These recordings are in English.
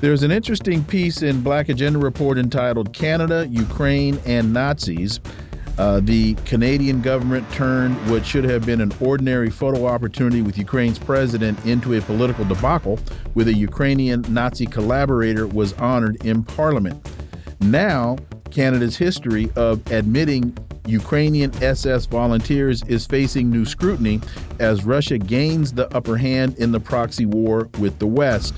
There's an interesting piece in Black Agenda Report entitled Canada, Ukraine, and Nazis. Uh, the Canadian government turned what should have been an ordinary photo opportunity with Ukraine's president into a political debacle, with a Ukrainian Nazi collaborator was honored in Parliament. Now, Canada's history of admitting Ukrainian SS volunteers is facing new scrutiny as Russia gains the upper hand in the proxy war with the West.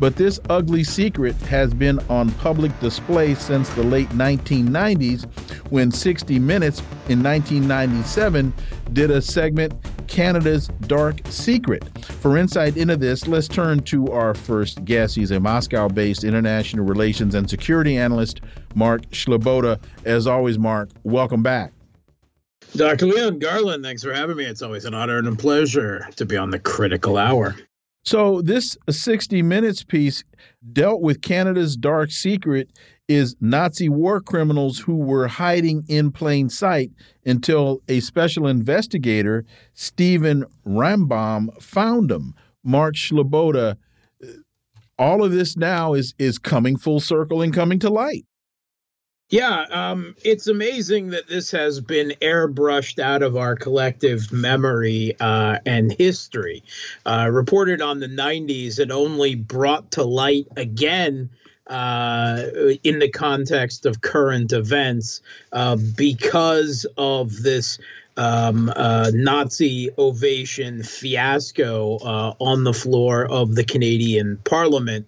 But this ugly secret has been on public display since the late 1990s when 60 Minutes in 1997 did a segment, Canada's Dark Secret. For insight into this, let's turn to our first guest. He's a Moscow based international relations and security analyst, Mark Sleboda. As always, Mark, welcome back. Dr. Leon Garland, thanks for having me. It's always an honor and a pleasure to be on the critical hour. So this 60 Minutes piece dealt with Canada's dark secret is Nazi war criminals who were hiding in plain sight until a special investigator, Steven Rambam, found them. Mark Sleboda, uh, all of this now is is coming full circle and coming to light. Yeah, um, it's amazing that this has been airbrushed out of our collective memory uh, and history. Uh, reported on the 90s, it only brought to light again uh, in the context of current events uh, because of this um, uh, Nazi ovation fiasco uh, on the floor of the Canadian Parliament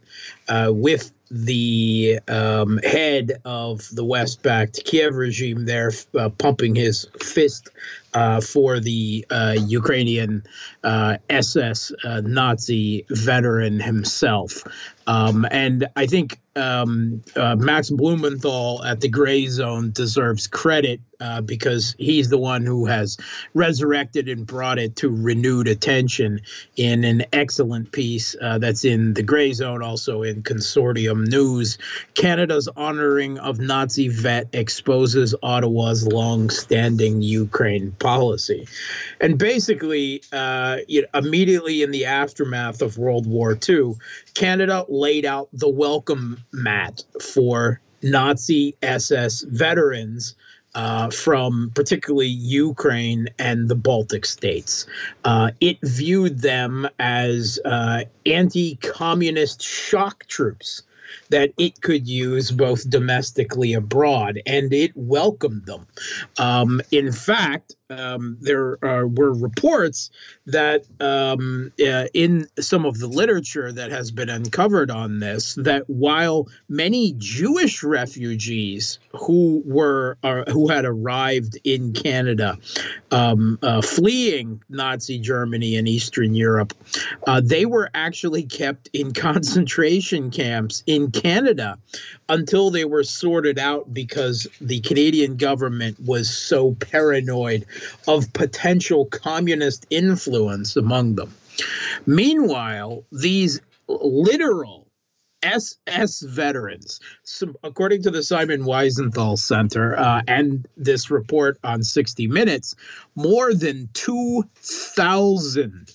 uh, with the um, head of the West backed Kiev regime there uh, pumping his fist uh, for the uh, Ukrainian SS Nazi veteran himself. Um, and I think um, uh, Max Blumenthal at the Gray Zone deserves credit uh, because he's the one who has resurrected and brought it to renewed attention in an excellent piece uh, that's in the Gray Zone, also in Consortium News. Canada's honoring of Nazi vet exposes Ottawa's long-standing Ukraine policy, and basically, uh, you know, immediately in the aftermath of World War II, Canada laid out the welcome mat for Nazi SS veterans uh, from particularly Ukraine and the Baltic states. Uh, it viewed them as uh, anti communist shock troops that it could use both domestically abroad, and it welcomed them. Um, in fact, um, there are, were reports that um, uh, in some of the literature that has been uncovered on this, that while many Jewish refugees who were uh, who had arrived in Canada, um, uh, fleeing Nazi Germany and Eastern Europe, uh, they were actually kept in concentration camps in Canada until they were sorted out because the Canadian government was so paranoid of potential communist influence among them. Meanwhile, these literal SS veterans, according to the Simon Wiesenthal Center uh, and this report on 60 Minutes, more than 2,000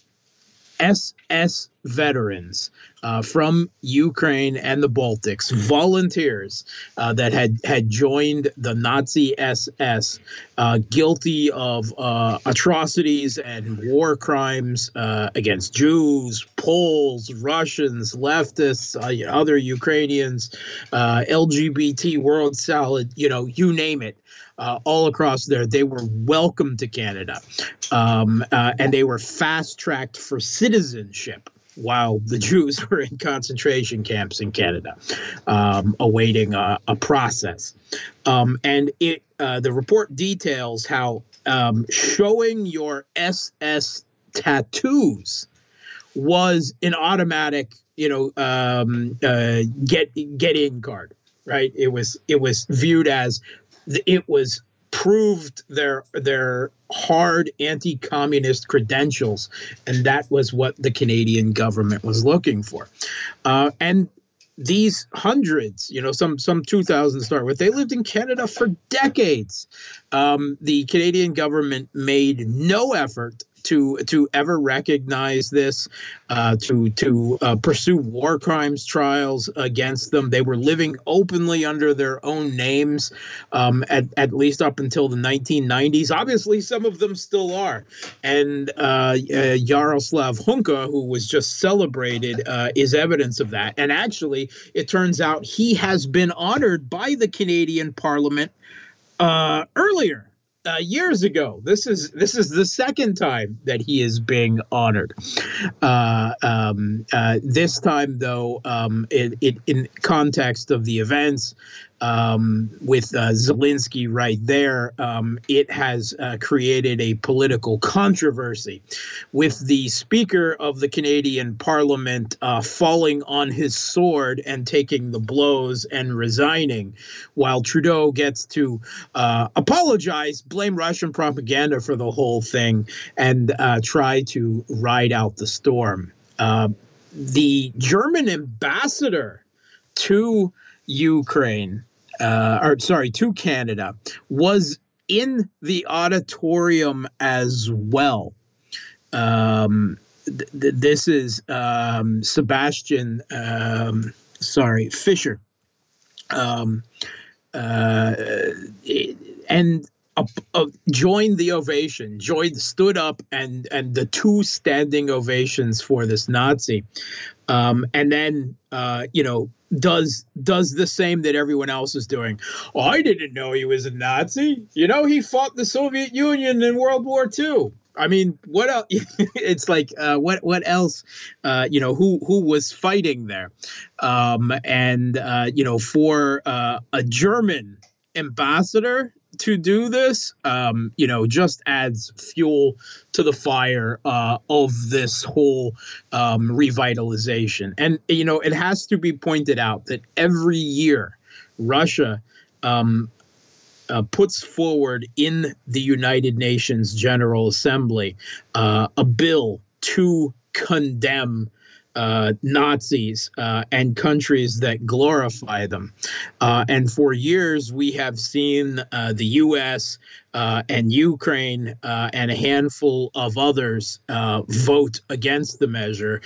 SS veterans uh, from Ukraine and the Baltics, volunteers uh, that had had joined the Nazi SS, uh, guilty of uh, atrocities and war crimes uh, against Jews, Poles, Russians, leftists, uh, other Ukrainians, LGBT, World Salad, you know, you name it. Uh, all across there. They were welcome to Canada, um, uh, and they were fast tracked for citizenship while the Jews were in concentration camps in Canada, um, awaiting a, a process. Um, and it uh, the report details how um, showing your SS tattoos was an automatic you know um, uh, get get in card, right? It was it was viewed as it was proved their their hard anti-communist credentials, and that was what the Canadian government was looking for. Uh, and these hundreds, you know, some some 2,000 start with, they lived in Canada for decades. Um, the Canadian government made no effort to to ever recognize this, uh, to to uh, pursue war crimes trials against them. They were living openly under their own names, um, at at least up until the 1990s. Obviously, some of them still are. And uh, uh Yaroslav Hunka, who was just celebrated, uh, is evidence of that. And actually, it turns out he has been honored by the Canadian Parliament uh, earlier uh, years ago. This is this is the second time that he is being honored. Uh, um, uh, this time, though, um, it, it, in context of the events, um, with uh, Zelensky right there, um, it has uh, created a political controversy with the Speaker of the Canadian Parliament uh, falling on his sword and taking the blows and resigning, while Trudeau gets to uh, apologize, blame Russian propaganda for the whole thing, and uh, try to ride out the storm. Uh, the German ambassador to Ukraine, uh, or sorry, to Canada, was in the auditorium as well. Um, th- th- this is um, Sebastian, um, sorry, Fisher. Um, uh, and uh, joined the ovation, joined, stood up, and and the two standing ovations for this Nazi, um, and then uh, you know does does the same that everyone else is doing. Oh, I didn't know he was a Nazi. You know, he fought the Soviet Union in World War II. I mean, what else? it's like uh, what what else? Uh, you know, who who was fighting there? Um, and uh, you know, for uh, a German ambassador to do this, um, you know, just adds fuel to the fire uh, of this whole um, revitalization. And, you know, it has to be pointed out that every year, Russia um, uh, puts forward in the United Nations General Assembly uh, a bill to condemn uh, Nazis uh, and countries that glorify them. Uh, and for years, we have seen uh, the U.S. Uh, and Ukraine uh, and a handful of others vote against the measure.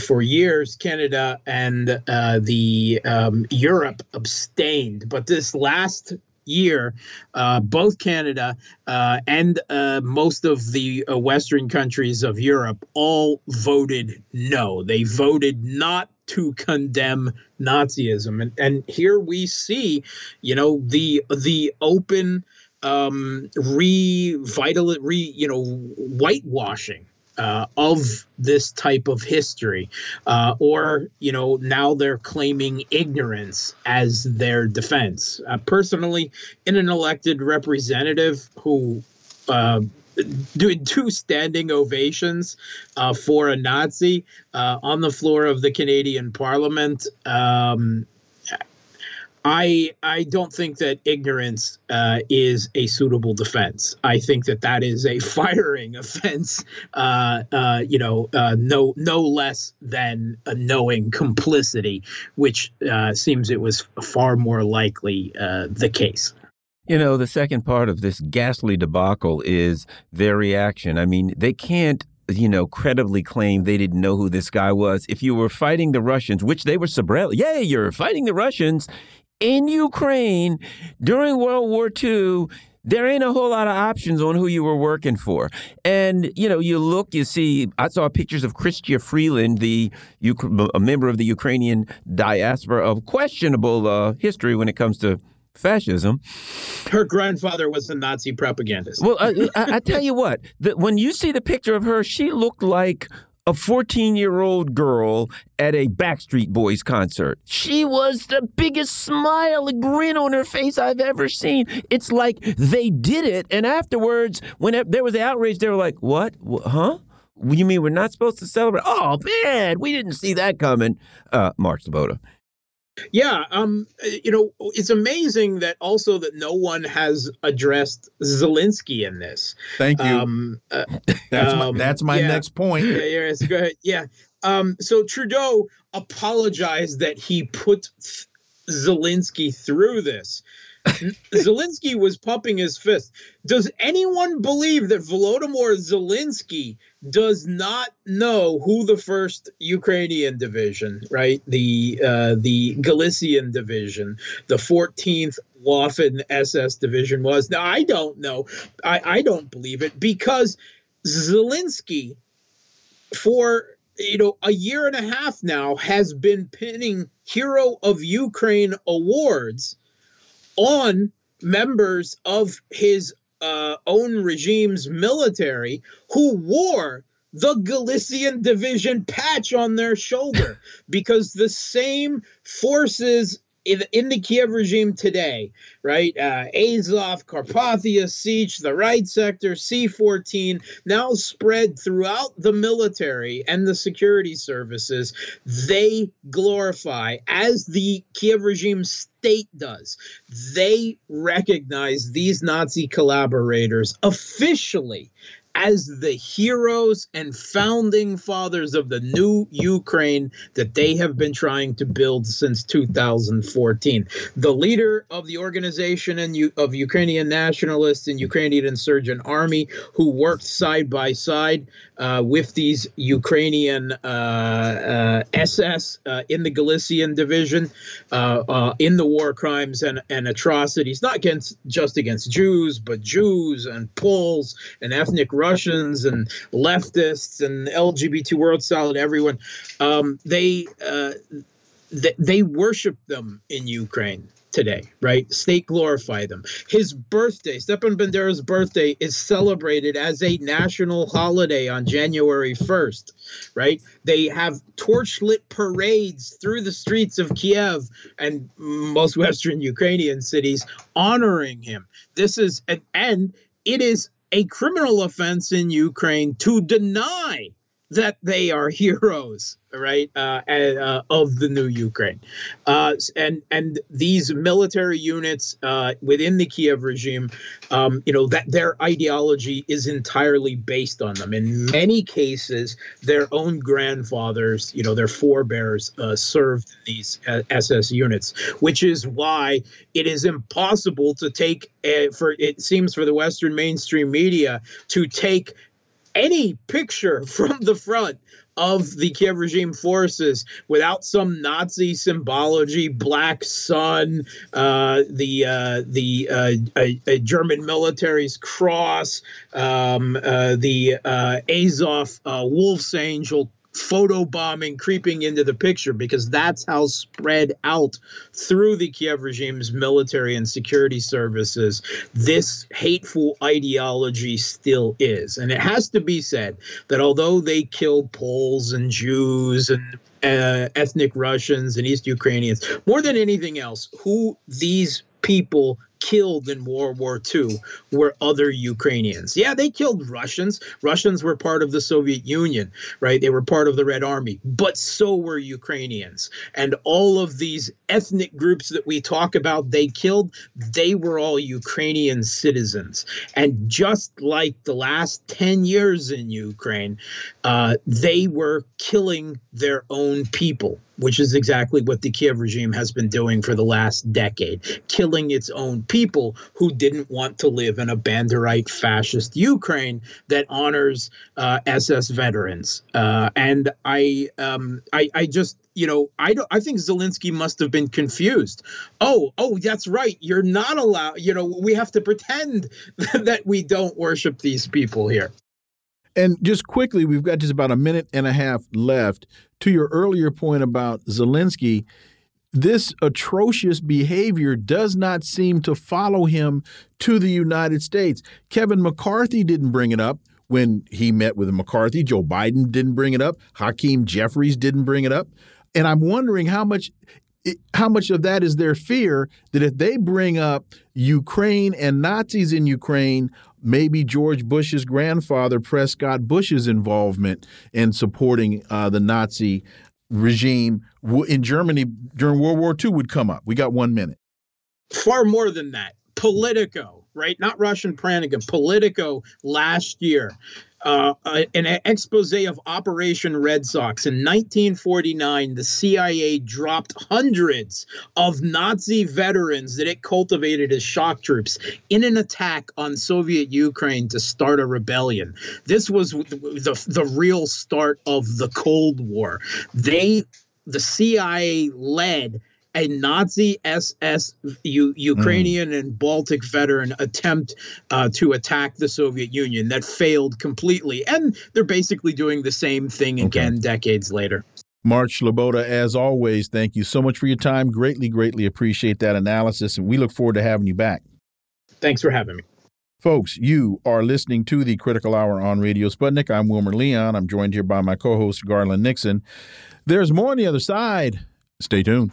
for years, Canada and the um, Europe abstained, but this last year, uh, both Canada uh, and uh, most of the uh, Western countries of Europe all voted no. They voted not to condemn Nazism, and and here we see, you know, the the open um, revital, re you know, whitewashing uh, of this type of history, uh, or you know now they're claiming ignorance as their defense. Uh, personally, in an elected representative who uh, doing two standing ovations uh, for a Nazi uh, on the floor of the Canadian Parliament. Um, I I don't think that ignorance uh, is a suitable defense. I think that that is a firing offense. Uh, uh, you know, uh, no no less than a knowing complicity, which uh, seems it was far more likely uh, the case. You know, the second part of this ghastly debacle is their reaction. I mean, they can't you know, credibly claim they didn't know who this guy was. If you were fighting the Russians, which they were Sobrelli, yeah, you're fighting the Russians, in Ukraine during World War II, there ain't a whole lot of options on who you were working for. And, you know, you look, you see, I saw pictures of Chrystia Freeland, the a member of the Ukrainian diaspora of questionable uh, history when it comes to fascism. Her grandfather was a Nazi propagandist. Well, I, I, I tell you what, the, when you see the picture of her, she looked like a 14 year old girl at a Backstreet Boys concert. She was the biggest smile, a grin on her face I've ever seen. It's like they did it, and afterwards, when there was the outrage, they were like, What? Huh? You mean we're not supposed to celebrate? Oh man, we didn't see that coming. Uh, Mark Sleboda. Yeah, um, you know, it's amazing that also that no one has addressed Zelensky in this. Thank you. Um, uh, that's um, my that's my yeah, next point. Yeah, yes, go ahead. Yeah. Um, so Trudeau apologized that he put Zelensky through this. Zelensky was pumping his fist. Does anyone believe that Volodymyr Zelensky does not know who the first Ukrainian division, right? The uh, the Galician division, the 14th Waffen SS division was? Now I don't know. I, I don't believe it because Zelensky for you know a year and a half now has been pinning Hero of Ukraine awards on members of his uh, own regime's military who wore the Galician division patch on their shoulder because the same forces in, the Kiev regime today, right? Uh, Azov, Carpathia, Sich, the right sector, C14, now spread throughout the military and the security services. They glorify, as the Kiev regime state does, they recognize these Nazi collaborators officially as the heroes and founding fathers of the new Ukraine that they have been trying to build since 2014. The leader of the organization and of Ukrainian nationalists and Ukrainian insurgent army who worked side by side uh, with these Ukrainian uh, uh, SS uh, in the Galician division uh, uh, in the war crimes and, and atrocities, not against just against Jews, but Jews and Poles and ethnic Russians and leftists and LGBT World Solid, everyone. Um, they, they they worship them in Ukraine today, right? State glorify them. His birthday, Stepan Bandera's birthday, is celebrated as a national holiday on January 1st, right? They have torchlit parades through the streets of Kiev and most Western Ukrainian cities honoring him. This is, an, and it is a criminal offense in Ukraine to deny that they are heroes, right, uh, uh, of the new Ukraine, uh, and and these military units uh, within the Kiev regime, um, you know, that their ideology is entirely based on them. In many cases, their own grandfathers, you know, their forebears uh, served these SS uh, units, which is why it is impossible to take for it seems for the Western mainstream media to take any picture from the front of the Kiev regime forces without some Nazi symbology, black sun, uh, the uh, the uh, German military's cross, um, uh, the uh, Azov uh, Wolfsangel photo bombing creeping into the picture because that's how spread out through the Kiev regime's military and security services this hateful ideology still is. And it has to be said that although they killed Poles and Jews and uh, ethnic Russians and East Ukrainians, more than anything else, who these people killed in World War II were other Ukrainians. Yeah, they killed Russians. Russians were part of the Soviet Union, right? They were part of the Red Army, but so were Ukrainians. And all of these ethnic groups that we talk about, they killed, they were all Ukrainian citizens. And just like the last 10 years in Ukraine, uh, they were killing their own people which is exactly what the Kiev regime has been doing for the last decade, killing its own people who didn't want to live in a Banderite fascist Ukraine that honors uh, SS veterans. Uh, and I, um, I, I just, you know, I don't. I think Zelensky must have been confused. Oh, oh, that's right. You're not allowed. You know, we have to pretend that we don't worship these people here. And just quickly, we've got just about a minute and a half left. To your earlier point about Zelensky, this atrocious behavior does not seem to follow him to the United States. Kevin McCarthy didn't bring it up when he met with McCarthy. Joe Biden didn't bring it up. Hakeem Jeffries didn't bring it up. And I'm wondering how much how much of that is their fear that if they bring up Ukraine and Nazis in Ukraine, maybe George Bush's grandfather, Prescott Bush's involvement in supporting uh, the Nazi regime in Germany during World War II would come up. We got one minute. Far more than that. Politico, right? Not Russian propaganda. Politico last year uh, an expose of Operation Red Sox. In 1949, the CIA dropped hundreds of Nazi veterans that it cultivated as shock troops in an attack on Soviet Ukraine to start a rebellion. This was the, the, the real start of the Cold War. They, the CIA led a Nazi SS U- Ukrainian mm. and Baltic veteran attempt uh, to attack the Soviet Union that failed completely. And they're basically doing the same thing okay. again decades later. Mark Sleboda, as always, thank you so much for your time. Greatly, greatly appreciate that analysis, and we look forward to having you back. Thanks for having me. Folks, you are listening to the Critical Hour on Radio Sputnik. I'm Wilmer Leon. I'm joined here by my co host, Garland Nixon. There's more on the other side. Stay tuned.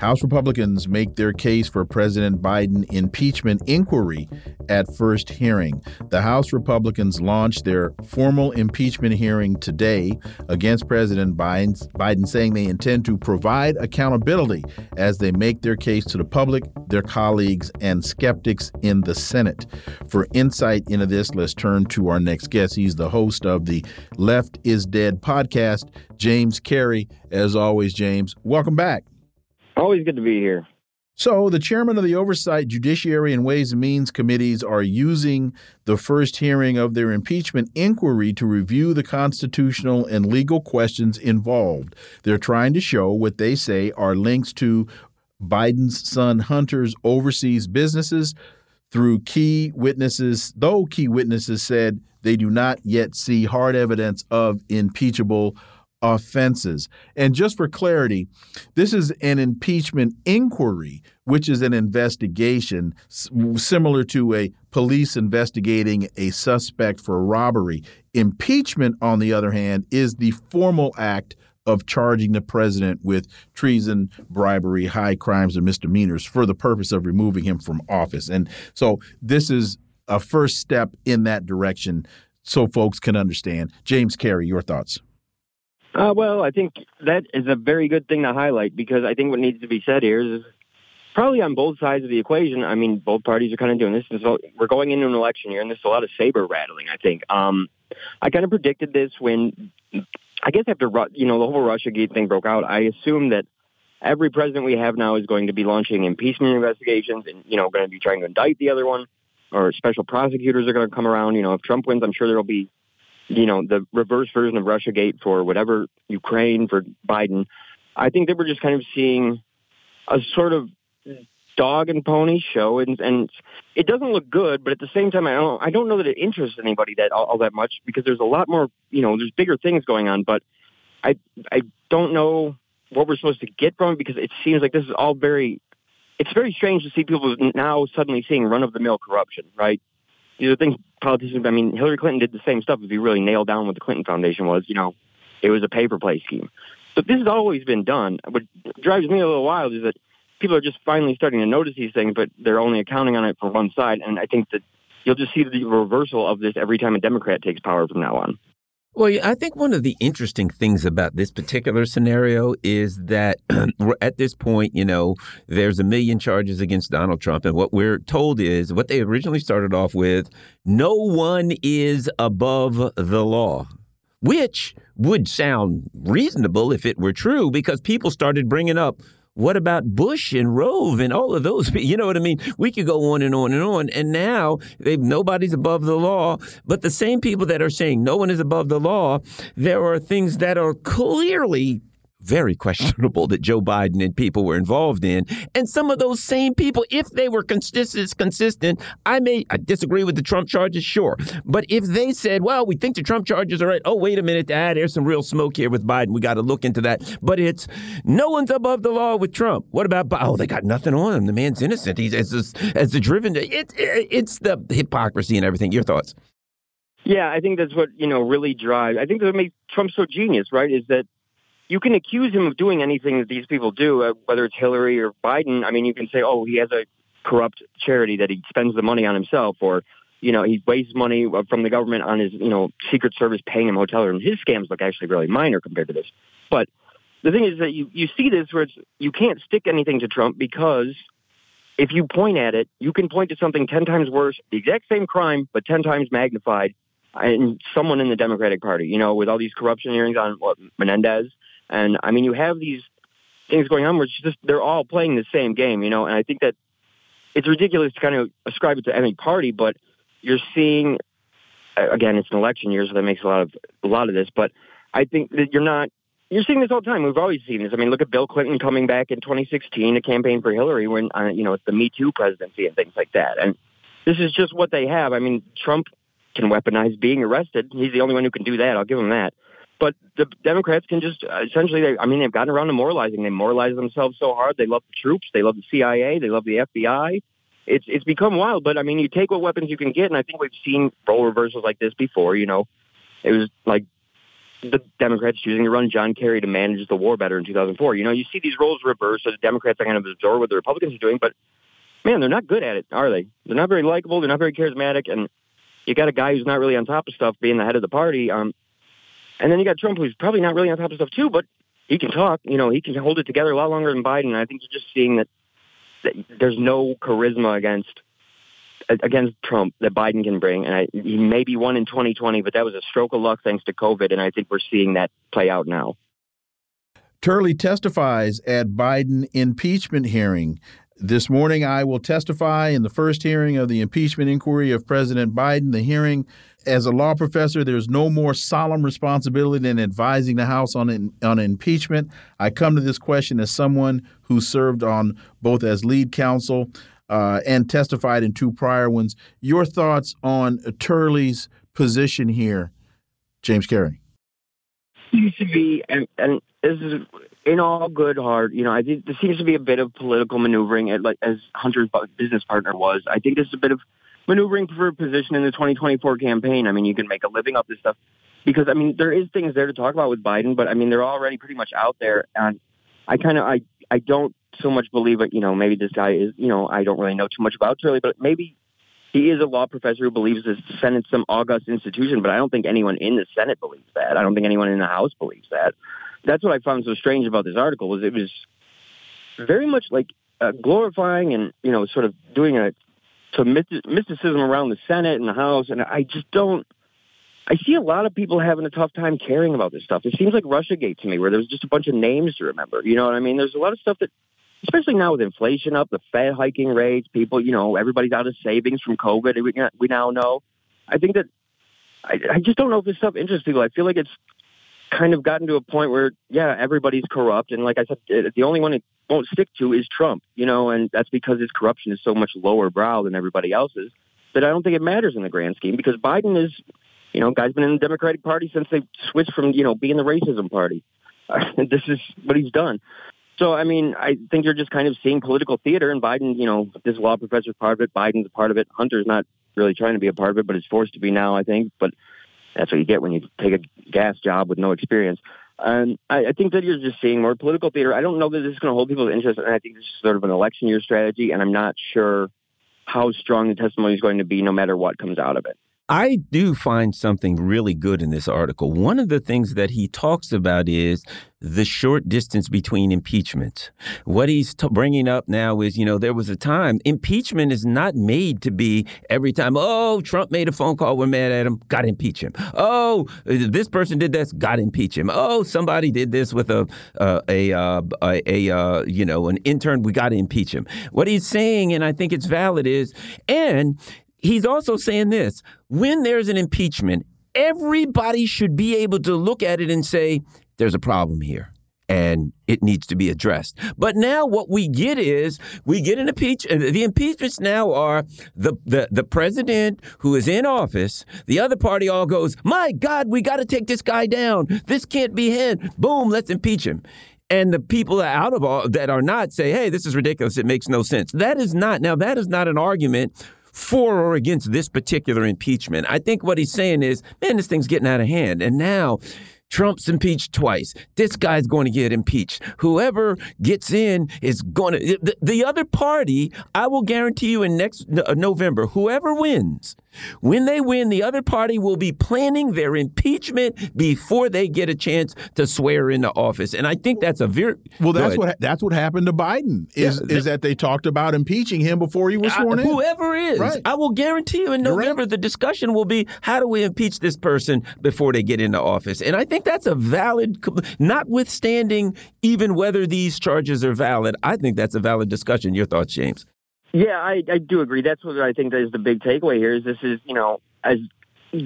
House Republicans make their case for President Biden impeachment inquiry at first hearing. The House Republicans launched their formal impeachment hearing today against President Biden, Biden, saying they intend to provide accountability as they make their case to the public, their colleagues, and skeptics in the Senate. For insight into this, let's turn to our next guest. He's the host of the Left is Dead podcast, James Carey. As always, James, welcome back. Always good to be here. So, the chairman of the Oversight, Judiciary, and Ways and Means committees are using the first hearing of their impeachment inquiry to review the constitutional and legal questions involved. They're trying to show what they say are links to Biden's son Hunter's overseas businesses through key witnesses, though key witnesses said they do not yet see hard evidence of impeachable offenses. And just for clarity, this is an impeachment inquiry, which is an investigation similar to a police investigating a suspect for robbery. Impeachment, on the other hand, is the formal act of charging the president with treason, bribery, high crimes, and misdemeanors for the purpose of removing him from office. And so this is a first step in that direction so folks can understand. James Carey, your thoughts. Uh, well, I think that is a very good thing to highlight because I think what needs to be said here is probably on both sides of the equation. I mean, both parties are kind of doing this. So we're going into an election year, and there's a lot of saber rattling. I think. Um, I kind of predicted this when, I guess after you know the whole Russia Gate thing broke out. I assumed that every president we have now is going to be launching impeachment investigations, and you know going to be trying to indict the other one, or special prosecutors are going to come around. You know, if Trump wins, I'm sure there will be you know, the reverse version of Russiagate for whatever Ukraine for Biden. I think they were just kind of seeing a sort of dog and pony show, and and it doesn't look good. But at the same time, I don't I don't know that it interests anybody that all, all that much because there's a lot more. You know, there's bigger things going on, but I I don't know what we're supposed to get from it because it seems like this is all very. It's very strange to see people now suddenly seeing run of the mill corruption, right? These are things politicians. I mean, Hillary Clinton did the same stuff. If you really nailed down what the Clinton Foundation was, you know, it was a paper play scheme. But this has always been done. What drives me a little wild is that people are just finally starting to notice these things, but they're only accounting on it for one side. And I think that you'll just see the reversal of this every time a Democrat takes power from now on. Well, I think one of the interesting things about this particular scenario is that at this point, you know, there's a million charges against Donald Trump. And what we're told is what they originally started off with no one is above the law, which would sound reasonable if it were true because people started bringing up what about Bush and Rove and all of those? You know what I mean? We could go on and on and on. And now nobody's above the law. But the same people that are saying no one is above the law, there are things that are clearly very questionable that Joe Biden and people were involved in. And some of those same people, if they were consistent, consistent, I may I disagree with the Trump charges, sure. But if they said, well, we think the Trump charges are right, oh, wait a minute, ah, there's some real smoke here with Biden. We got to look into that. But it's no one's above the law with Trump. What about, oh, they got nothing on him. The man's innocent. He's as, as the driven. It, it, it's the hypocrisy and everything. Your thoughts? Yeah, I think that's what, you know, really drives. I think that makes Trump so genius, right? Is that you can accuse him of doing anything that these people do, uh, whether it's Hillary or Biden. I mean, you can say, oh, he has a corrupt charity that he spends the money on himself, or you know, he wastes money from the government on his, you know, Secret Service paying him hotel rooms. His scams look actually really minor compared to this. But the thing is that you, you see this where it's, you can't stick anything to Trump because if you point at it, you can point to something 10 times worse, the exact same crime, but 10 times magnified, and someone in the Democratic Party, you know, with all these corruption hearings on what, Menendez. And I mean, you have these things going on where it's just they're all playing the same game, you know. And I think that it's ridiculous to kind of ascribe it to any party, but you're seeing again, it's an election year, so that makes a lot of a lot of this. But I think that you're not you're seeing this all the time. We've always seen this. I mean, look at Bill Clinton coming back in 2016 to campaign for Hillary when uh, you know it's the Me Too presidency and things like that. And this is just what they have. I mean, Trump can weaponize being arrested. He's the only one who can do that. I'll give him that. But the Democrats can just uh, essentially, they, I mean, they've gotten around to moralizing. They moralize themselves so hard. They love the troops. They love the CIA. They love the FBI. It's it's become wild. But I mean, you take what weapons you can get, and I think we've seen role reversals like this before. You know, it was like the Democrats choosing to run John Kerry to manage the war better in 2004. You know, you see these roles reverse, so the Democrats are kind of absorb what the Republicans are doing, but man, they're not good at it, are they? They're not very likable. They're not very charismatic, and you got a guy who's not really on top of stuff being the head of the party. Um, and then you got Trump, who's probably not really on top of stuff too, but he can talk. You know, he can hold it together a lot longer than Biden. I think you're just seeing that, that there's no charisma against against Trump that Biden can bring. And I, he maybe won in 2020, but that was a stroke of luck thanks to COVID. And I think we're seeing that play out now. Turley testifies at Biden impeachment hearing. This morning, I will testify in the first hearing of the impeachment inquiry of President Biden. The hearing, as a law professor, there's no more solemn responsibility than advising the House on on impeachment. I come to this question as someone who served on both as lead counsel uh, and testified in two prior ones. Your thoughts on Turley's position here, James Carey? Seems to be, and, and this is in all good heart, you know, I think there seems to be a bit of political maneuvering, at, like as Hunter's business partner was. I think there's a bit of maneuvering for a position in the 2024 campaign. I mean, you can make a living off this stuff because I mean, there is things there to talk about with Biden, but I mean, they're already pretty much out there. And I kind of, I, I don't so much believe it. You know, maybe this guy is, you know, I don't really know too much about really, but maybe he is a law professor who believes the Senate's some august institution. But I don't think anyone in the Senate believes that. I don't think anyone in the House believes that that's what I found so strange about this article was it was very much like uh, glorifying and you know sort of doing a some mysticism around the Senate and the House, and I just don't. I see a lot of people having a tough time caring about this stuff. It seems like RussiaGate to me, where there's just a bunch of names to remember. You know what I mean? There's a lot of stuff that, especially now with inflation up, the Fed hiking rates, people, you know, everybody's out of savings from COVID. We, we now know. I think that I, I just don't know if this stuff interests people. I feel like it's kind of gotten to a point where, yeah, everybody's corrupt. And like I said, the only one it won't stick to is Trump, you know, and that's because his corruption is so much lower brow than everybody else's that I don't think it matters in the grand scheme because Biden is, you know, guy's been in the Democratic Party since they switched from, you know, being the racism party. this is what he's done. So, I mean, I think you're just kind of seeing political theater, and Biden, you know, this law professor's part of it, Biden's a part of it, Hunter's not really trying to be a part of it, but is forced to be now, I think. But that's what you get when you take a gas job with no experience. And I, I think that you're just seeing more political theater. I don't know that this is going to hold people's interest, and I think this is sort of an election year strategy, and I'm not sure how strong the testimony is going to be no matter what comes out of it. I do find something really good in this article. One of the things that he talks about is the short distance between impeachments. What he's bringing up now is, you know, there was a time impeachment is not made to be every time. Oh, Trump made a phone call, we're mad at him, got to impeach him. Oh, this person did this, got to impeach him. Oh, somebody did this with a uh, a, uh, a uh, you know an intern, we got to impeach him. What he's saying, and I think it's valid, is and he's also saying this when there's an impeachment, everybody should be able to look at it and say, there's a problem here. and it needs to be addressed. But now what we get is we get an impeachment. Uh, the impeachments now are the, the the president who is in office. The other party all goes, "My God, we got to take this guy down. This can't be him." Boom, let's impeach him. And the people out of all that are not say, "Hey, this is ridiculous. It makes no sense." That is not now. That is not an argument for or against this particular impeachment. I think what he's saying is, man, this thing's getting out of hand. And now Trump's impeached twice. This guy's going to get impeached. Whoever gets in is going to. The, the other party, I will guarantee you in next uh, November, whoever wins, when they win, the other party will be planning their impeachment before they get a chance to swear into office. And I think that's a very well. That's what that's what happened to Biden. Is yeah, is that they talked about impeaching him before he was sworn I, in? Whoever is, right. I will guarantee you in November right. the discussion will be how do we impeach this person before they get into office. And I think that's a valid, notwithstanding even whether these charges are valid. I think that's a valid discussion. Your thoughts, James? Yeah, I, I do agree. That's what I think is the big takeaway here. Is this is you know as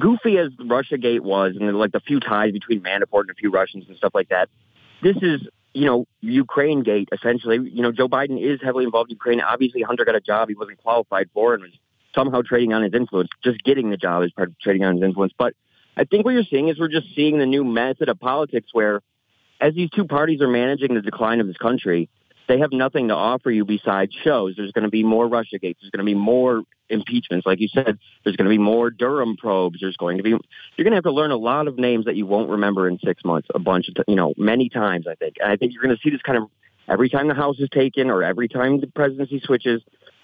goofy as Russia Gate was, and like the few ties between Manafort and a few Russians and stuff like that. This is you know Ukraine Gate essentially. You know Joe Biden is heavily involved in Ukraine. Obviously, Hunter got a job he wasn't qualified for and was somehow trading on his influence. Just getting the job is part of trading on his influence. But I think what you're seeing is we're just seeing the new method of politics where, as these two parties are managing the decline of this country they have nothing to offer you besides shows. There's going to be more Russia gates. There's going to be more impeachments. Like you said, there's going to be more Durham probes. There's going to be, you're going to have to learn a lot of names that you won't remember in six months, a bunch of, you know, many times, I think. And I think you're going to see this kind of every time the House is taken or every time the presidency switches,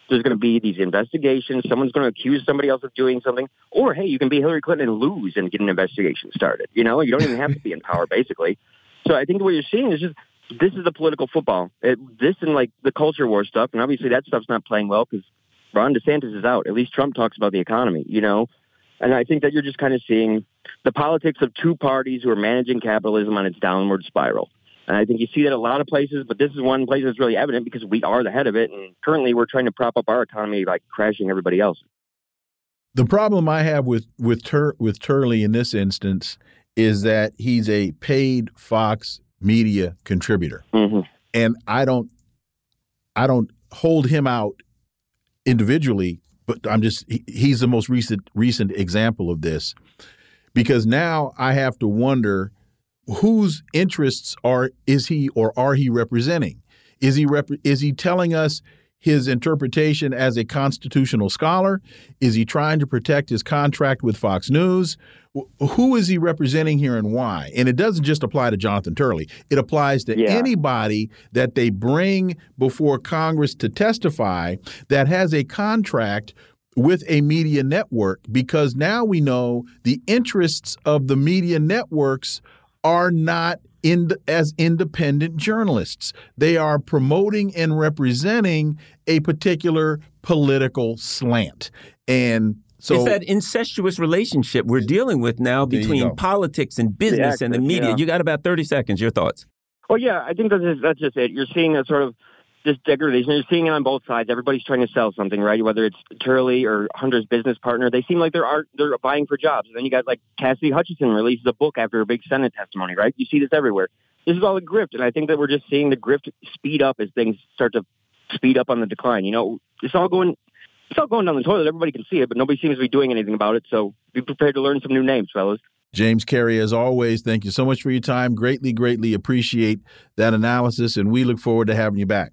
there's going to be these investigations. Someone's going to accuse somebody else of doing something. Or, hey, you can be Hillary Clinton and lose and get an investigation started. You know, you don't even have to be in power, basically. So I think what you're seeing is just this is the political football. It, this and like the culture war stuff, and obviously that stuff's not playing well because Ron DeSantis is out. At least Trump talks about the economy, you know. And I think that you're just kind of seeing the politics of two parties who are managing capitalism on its downward spiral. And I think you see that a lot of places, but this is one place that's really evident because we are the head of it. And currently we're trying to prop up our economy by crashing everybody else. The problem I have with with Tur with Turley in this instance is that he's a paid Fox media contributor. Mm -hmm. And I don't I don't hold him out individually, but I'm just he, he's the most recent recent example of this. Because now I have to wonder whose interests are is he or are he representing? Is he rep is he telling us his interpretation as a constitutional scholar? Is he trying to protect his contract with Fox News? Who is he representing here and why? And it doesn't just apply to Jonathan Turley. It applies to yeah. anybody that they bring before Congress to testify that has a contract with a media network because now we know the interests of the media networks are not in, as independent journalists. They are promoting and representing a particular political slant. And so it's that incestuous relationship we're dealing with now between politics and business and the media. Yeah. You got about 30 seconds. Your thoughts? Well, yeah, I think that's just, that's just it. You're seeing a sort of this degradation. You're seeing it on both sides. Everybody's trying to sell something, right? Whether it's Turley or Hunter's business partner, they seem like they're art, they're buying for jobs. And then you got like Cassidy Hutchinson releases a book after a big Senate testimony, right? You see this everywhere. This is all a grift, and I think that we're just seeing the grift speed up as things start to speed up on the decline. You know, it's all going it's all going down the toilet. Everybody can see it, but nobody seems to be doing anything about it. So be prepared to learn some new names, fellas. James Carey, as always, thank you so much for your time. Greatly, greatly appreciate that analysis, and we look forward to having you back.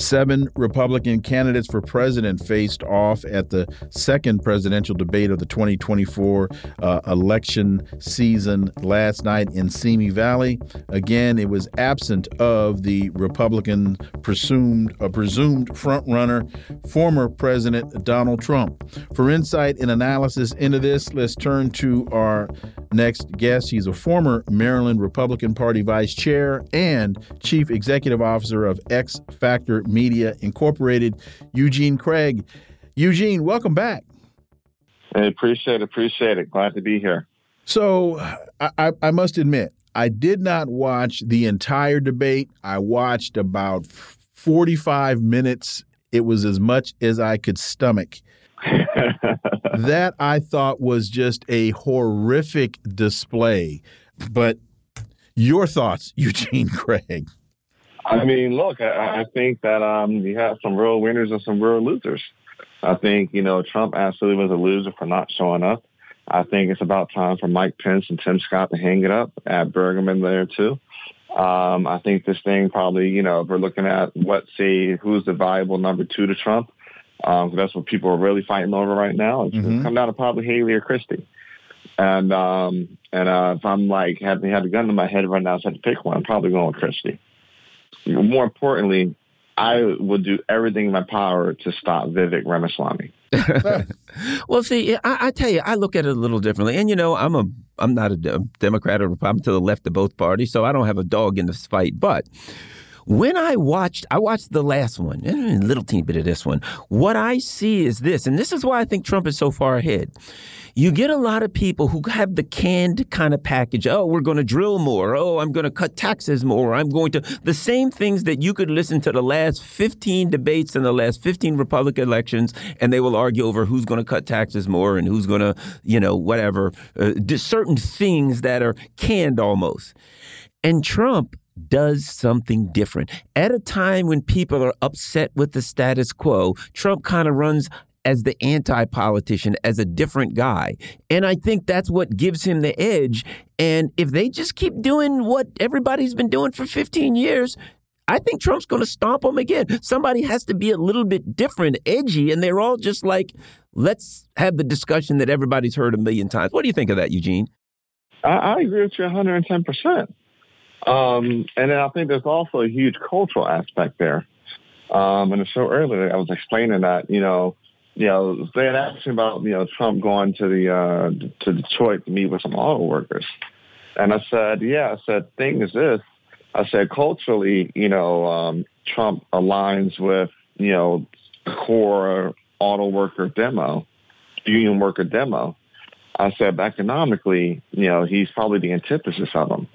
Seven Republican candidates for president faced off at the second presidential debate of the 2024 uh, election season last night in Simi Valley. Again, it was absent of the Republican presumed uh, presumed frontrunner, former President Donald Trump. For insight and analysis into this, let's turn to our next guest. He's a former Maryland Republican Party vice chair and chief executive officer of X Factor Media Incorporated, Eugene Craig. Eugene, welcome back. I appreciate it. Appreciate it. Glad to be here. So I, I must admit, I did not watch the entire debate. I watched about 45 minutes. It was as much as I could stomach. that I thought was just a horrific display. But your thoughts, Eugene Craig? I mean, look, I, I think that um, you have some real winners and some real losers. I think, you know, Trump absolutely was a loser for not showing up. I think it's about time for Mike Pence and Tim Scott to hang it up. Add Burgum there too. Um, I think this thing probably, you know, if we're looking at what say who's the viable number two to Trump, um, that's what people are really fighting over right now. It's mm-hmm. come down to probably Haley or Christie. And um, and uh, if I'm like had had a gun to my head right now, so I had to pick one, I'm probably going with Christie. More importantly, I will do everything in my power to stop Vivek Ramaswamy. well, see, I, I, tell you, I look at it a little differently, and you know, I'm a I'm not a Democrat or Republican to the left of both parties, so I don't have a dog in this fight. But when I watched, I watched the last one, a little teeny bit of this one. What I see is this, and this is why I think Trump is so far ahead you get a lot of people who have the canned kind of package. Oh, we're going to drill more. Oh, I'm going to cut taxes more. I'm going to. The same things that you could listen to the last 15 debates in the last 15 Republican elections, and they will argue over who's going to cut taxes more and who's going to, you know, whatever. Uh, certain things that are canned almost. And Trump does something different. At a time when people are upset with the status quo, Trump kind of runs as the anti politician, as a different guy. And I think that's what gives him the edge. And if they just keep doing what everybody's been doing for 15 years, I think Trump's going to stomp them again. Somebody has to be a little bit different, edgy, and they're all just like, let's have the discussion that everybody's heard a million times. What do you think of that, Eugene? I, I agree with you 110%. Um, and then I think there's also a huge cultural aspect there. Um, in the earlier, I was explaining that, you know, you know, they had asked me about, you know, Trump going to the uh, to Detroit to meet with some auto workers. And I said, yeah, I said, thing is this. I said, culturally, you know, um, Trump aligns with, you know, core auto worker demo, union worker demo. I said, economically, you know, he's probably the antithesis of them.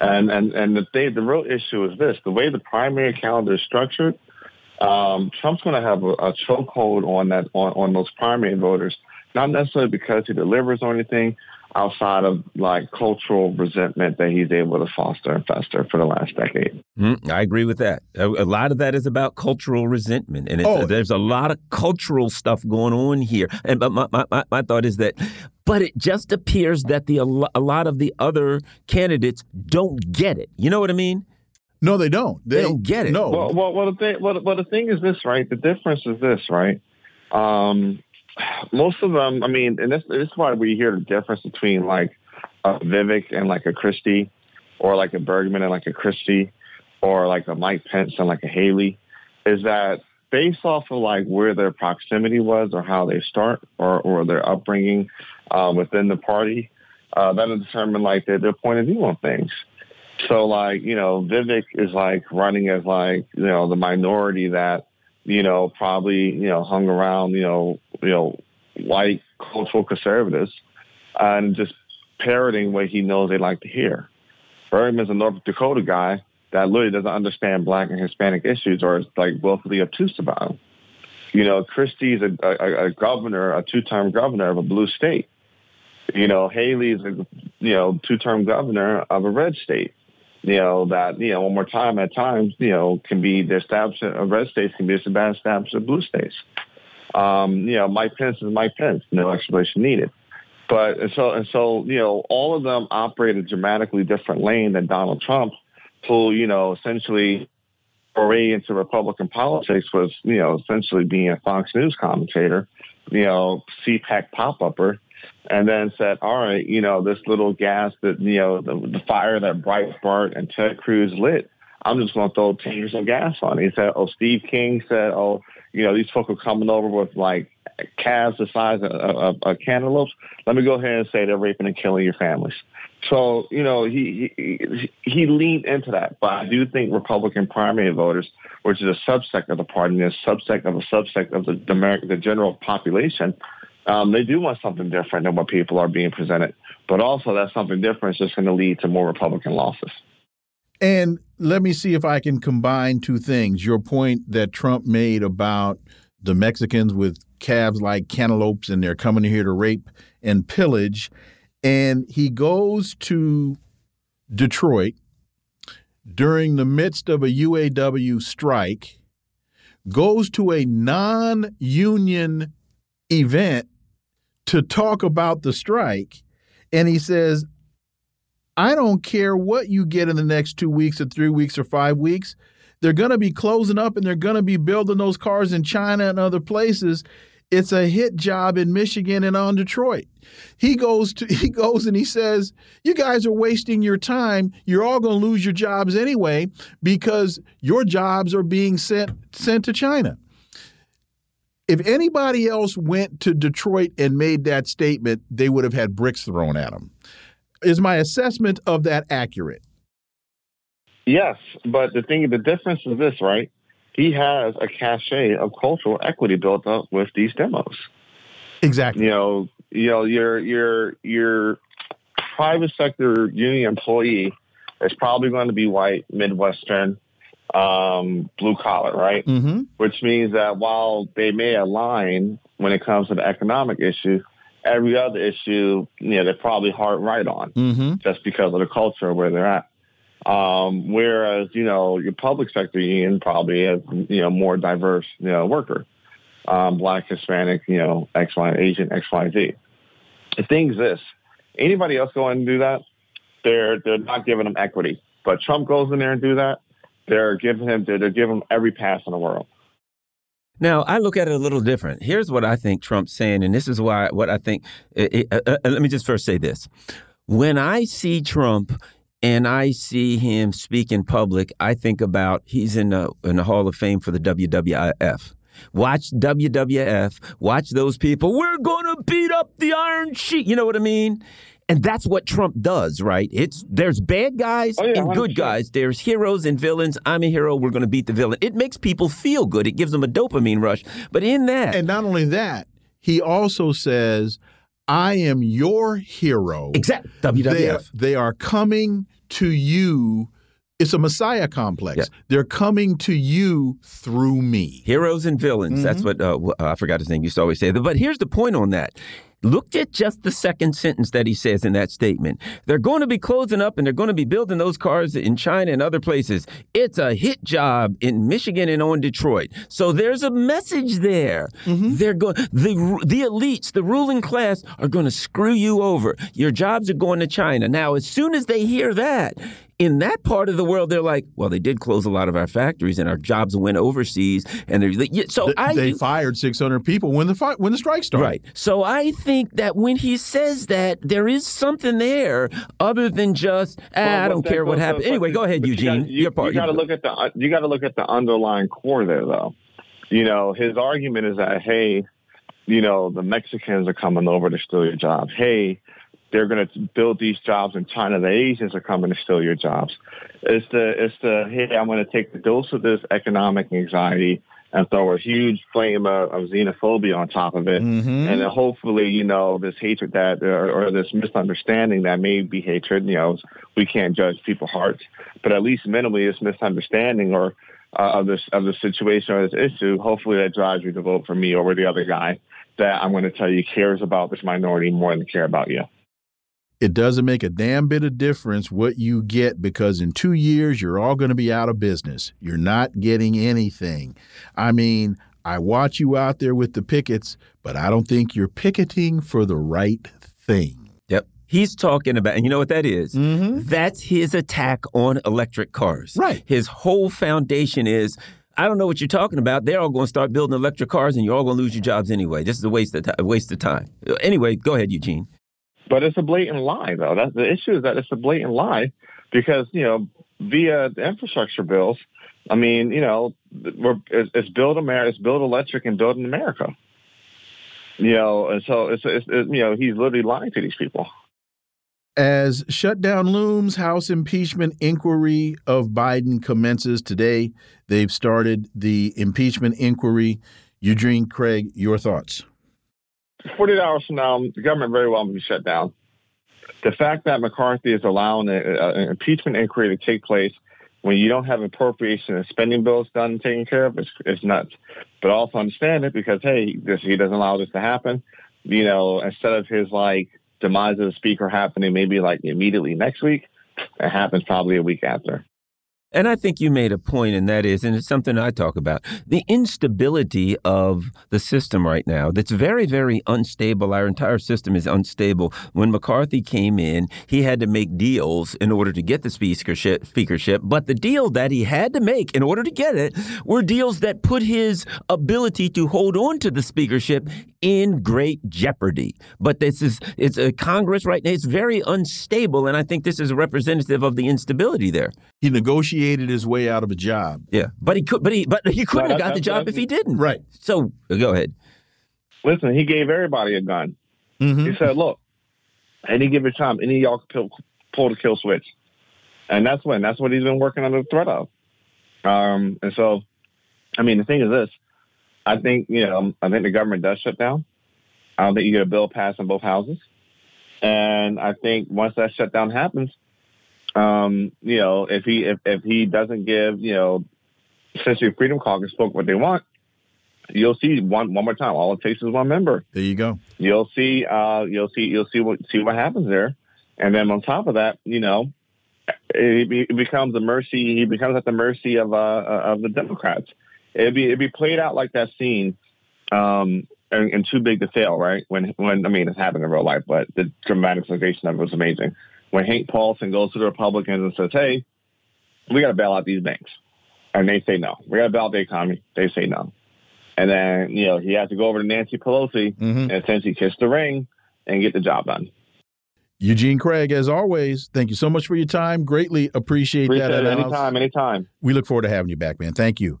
And and and the thing, the real issue is this: the way the primary calendar is structured, um, Trump's going to have a, a chokehold on that on, on those primary voters, not necessarily because he delivers or anything outside of like cultural resentment that he's able to foster and fester for the last decade. Mm, I agree with that. A, a, lot of that is about cultural resentment, and oh. there's a lot of cultural stuff going on here. And but my, my, my thought is that but it just appears that the a lot of the other candidates don't get it. You know what I mean? No, they don't. They, they don't get it. No. Well, well, well, the thing, well, well, the thing is this, right? The difference is this, right? Um, most of them, I mean, and this, this is why we hear the difference between like a Vivek and like a Christie, or like a Burgum and like a Christie, or like a Mike Pence and like a Haley, is that based off of like where their proximity was or how they start or, or their upbringing uh, within the party, uh, that will determine like their, their point of view on things. So like, you know, Vivek is like running as like, you know, the minority that, you know, probably, you know, hung around, you know, you know, white cultural conservatives and just parroting what he knows they like to hear. Burgum is a North Dakota guy that literally doesn't understand black and Hispanic issues or is like willfully obtuse about them. You know, Christie's a, a, a governor, a two-term governor of a blue state. You know, Haley's a you know two-term governor of a red state you know, that, you know, one more time at times, you know, can be the establishment of red states can be just as bad establishment of blue states. Um, you know, Mike Pence is Mike Pence, no explanation needed. But and so and so, you know, all of them operate a dramatically different lane than Donald Trump, who, you know, essentially foray into Republican politics was, you know, essentially being a Fox News commentator, you know, CPAC pop upper, and then said, all right, you know, this little gas that, you know, the, the fire that Breitbart and Ted Cruz lit, I'm just going to throw 10 years of gas on it. He said, oh, Steve King said, oh, you know, these folks are coming over with like calves the size of, of, of cantaloupes. Let me go ahead and say they're raping and killing your families. So, you know, he, he he leaned into that. But I do think Republican primary voters, which is a subsect of the party, and a subsect of a subsect of the, the, American, the general population, um, they do want something different than what people are being presented. But also, that something different is just going to lead to more Republican losses. And let me see if I can combine two things. Your point that Trump made about the Mexicans with calves like cantaloupes and they're coming here to rape and pillage. And he goes to Detroit during the midst of a UAW strike, goes to a non union event to talk about the strike. And he says, I don't care what you get in the next two weeks or three weeks or five weeks. They're going to be closing up and they're going to be building those cars in China and other places. It's a hit job in Michigan and on Detroit. He goes to he goes and he says, "You guys are wasting your time. You're all going to lose your jobs anyway because your jobs are being sent sent to China." If anybody else went to Detroit and made that statement, they would have had bricks thrown at them. Is my assessment of that accurate? Yes, but the thing, the difference is this, right? He has a cachet of cultural equity built up with these demos. Exactly. You know, you know, your your your private sector union employee is probably going to be white, Midwestern, um, blue collar, right? Mm-hmm. Which means that while they may align when it comes to the economic issue, every other issue, you know, they're probably hard right on mm-hmm. just because of the culture where they're at. Um, whereas, you know, your public sector union probably has, you know, more diverse, you know, worker, um, black, Hispanic, you know, X, Y, Asian, X, Y, Z. The thing is this, anybody else going to do that, they're, they're not giving them equity. But Trump goes in there and do that, they're giving him, they're, giving him every pass in the world. Now, I look at it a little different. Here's what I think Trump's saying, and this is why what I think. It, uh, uh, let me just first say this. When I see Trump and I see him speak in public, I think about he's in the, in the Hall of Fame for the WWF. Watch WWF, watch those people. We're going to beat up the Iron Sheik. You know what I mean? And that's what Trump does, right? It's there's bad guys oh, yeah, and good guys. There's heroes and villains. I'm a hero. We're going to beat the villain. It makes people feel good. It gives them a dopamine rush. But in that, and not only that, he also says, "I am your hero." Exactly. WWF. They, they are coming to you. It's a messiah complex. Yeah. They're coming to you through me. Heroes and villains. Mm -hmm. That's mm-hmm. what uh, I forgot his name. Used to always say. But here's the point on that. Look at just the second sentence that he says in that statement. They're going to be closing up and they're going to be building those cars in China and other places. It's a hit job in Michigan and on Detroit. So there's a message there. Mm-hmm. They're going the the elites, the ruling class are going to screw you over. Your jobs are going to China. Now, as soon as they hear that, in that part of the world, they're like, well, they did close a lot of our factories and our jobs went overseas. And they're so they, I they fired 600 people when the fight when the strike started. Right. So I think that when he says that, there is something there other than just ah, well, I don't care what happened. anyway, go ahead, Eugene. You, part. You got to look at the you got to look at the underlying core there, though. You know, his argument is that hey, you know, the Mexicans are coming over to steal your jobs. Hey, they're going to build these jobs in China. The Asians are coming to steal your jobs. It's the it's the hey, I'm going to take the dose of this economic anxiety and throw a huge flame of, of xenophobia on top of it, mm-hmm. and then hopefully, you know, this hatred that or, or this misunderstanding that may be hatred. You know, we can't judge people's hearts, but at least minimally, this misunderstanding or uh, of this of the situation or this issue. Hopefully, that drives you to vote for me over the other guy that I'm going to tell you cares about this minority more than care about you it doesn't make a damn bit of difference what you get because in two years you're all going to be out of business. You're not getting anything. I mean, I watch you out there with the pickets, but I don't think you're picketing for the right thing. Yep. He's talking about, and you know what that is? Mm-hmm. That's his attack on electric cars. Right. His whole foundation is I don't know what you're talking about. They're all going to start building electric cars, and you're all going to lose your jobs anyway. This is a waste of time. Waste of time. Anyway, go ahead, Eugene. But it's a blatant lie, though. That's the issue is that it's a blatant lie because you know via the infrastructure bills, I mean, you know, we're, it's, it's build America, it's build electric and build in America. You know, and so it's, it's it, you know he's literally lying to these people. As shutdown looms, House impeachment inquiry of Biden commences today. They've started the impeachment inquiry. Eugene Craig, your thoughts? 48 hours from now, the government very well may be shut down. The fact that McCarthy is allowing an impeachment inquiry to take place when you don't have appropriation and spending bills done and taken care of is, is nuts. But also understand it because, hey, this, he doesn't allow this to happen. You know, instead of his like demise of the speaker happening maybe like immediately next week, it happens probably a week after. And I think you made a point, and that is, and it's something I talk about the instability of the system right now that's very, very unstable. Our entire system is unstable. When McCarthy came in, he had to make deals in order to get the speakership, speakership, but the deal that he had to make in order to get it were deals that put his ability to hold on to the speakership in great jeopardy. But this is it's a Congress right now. It's very unstable, and I think this is a representative of the instability there. He negotiated his way out of a job. Yeah, but he could, but he, but he couldn't have got the job if he didn't. Right. So go ahead. Listen, he gave everybody a gun. Mm-hmm. He said, "Look, any given time, any of y'all can pull, pull the kill switch," and that's when that's what he's been working under the threat of. Um, and so, I mean, the thing is this: I think you know, I think the government does shut down. I don't think you get a bill passed in both houses, and I think once that shutdown happens, um, you know, if he if, if he doesn't give, you know, essentially Freedom Caucus spoke what they want, you'll see one one more time. All it takes is one member. There you go. You'll see. Uh, you'll see. You'll see what see what happens there, and then on top of that, you know, it, it becomes the mercy. He becomes at the mercy of uh, of the Democrats. It'd be it'd be played out like that scene. Um, and, and too big to fail, right? When when I mean it's happened in real life, but the dramatization of it was amazing when Hank Paulson goes to the Republicans and says, "Hey, we got to bail out these banks," and they say no, we got to bail out the economy. They say no, and then you know he has to go over to Nancy Pelosi mm-hmm. and essentially kiss the ring and get the job done. Eugene Craig, as always, thank you so much for your time. Greatly appreciate, appreciate that. It. Anytime, anytime. We look forward to having you back, man. Thank you.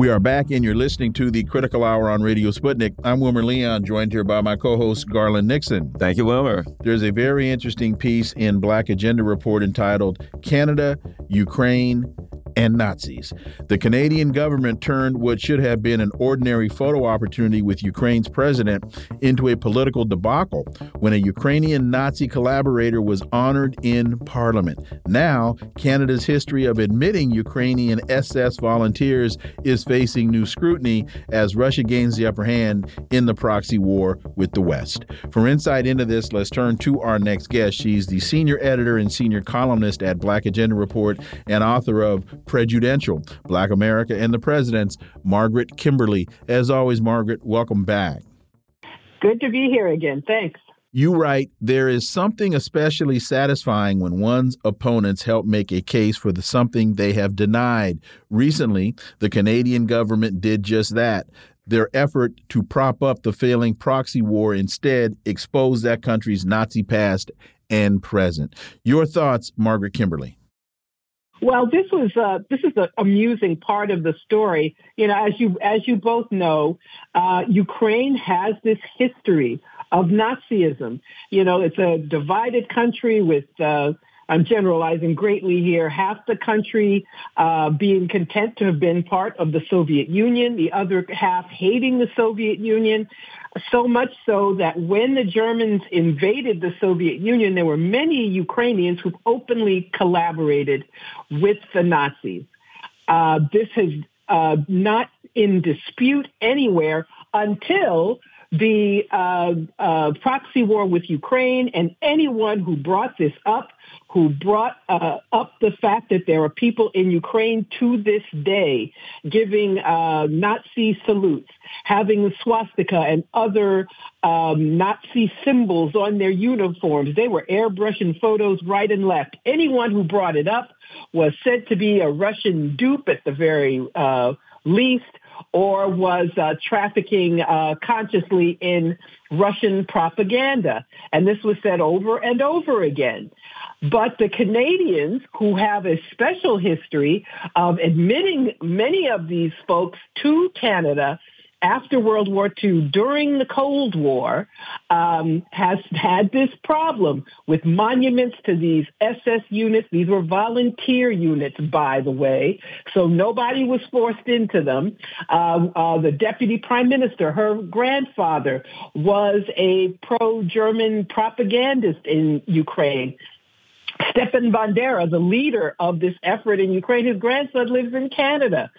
We are back, and you're listening to the Critical Hour on Radio Sputnik. I'm Wilmer Leon, joined here by my co host, Garland Nixon. Thank you, Wilmer. There's a very interesting piece in Black Agenda Report entitled Canada, Ukraine, and Nazis. The Canadian government turned what should have been an ordinary photo opportunity with Ukraine's president into a political debacle when a Ukrainian Nazi collaborator was honored in parliament. Now, Canada's history of admitting Ukrainian SS volunteers is facing new scrutiny as Russia gains the upper hand in the proxy war with the West. For insight into this, let's turn to our next guest. She's the senior editor and senior columnist at Black Agenda Report and author of Prejudential Black America and the Presidents, Margaret Kimberley. As always, Margaret, welcome back. Good to be here again. Thanks. You write, there is something especially satisfying when one's opponents help make a case for the something they have denied. Recently, the Canadian government did just that. Their effort to prop up the failing proxy war instead exposed that country's Nazi past and present. Your thoughts, Margaret Kimberley? Well, this was uh, this is the amusing part of the story. You know, as you as you both know, uh, Ukraine has this history of Nazism. You know, it's a divided country with uh, I'm generalizing greatly here, half the country uh, being content to have been part of the Soviet Union, the other half hating the Soviet Union, so much so that when the Germans invaded the Soviet Union, there were many Ukrainians who openly collaborated with the Nazis. Uh, this is uh, not in dispute anywhere until the uh, uh, proxy war with Ukraine and anyone who brought this up, who brought uh, up the fact that there are people in Ukraine to this day giving uh, Nazi salutes, having the swastika and other um, Nazi symbols on their uniforms. They were airbrushing photos right and left. Anyone who brought it up was said to be a Russian dupe at the very uh, least or was uh, trafficking uh, consciously in Russian propaganda. And this was said over and over again. But the Canadians, who have a special history of admitting many of these folks to Canada, after World War II, during the Cold War, um, has had this problem with monuments to these SS units. These were volunteer units, by the way, so nobody was forced into them. Uh, uh, the deputy prime minister, her grandfather, was a pro-German propagandist in Ukraine. Stepan Bandera, the leader of this effort in Ukraine, his grandson lives in Canada.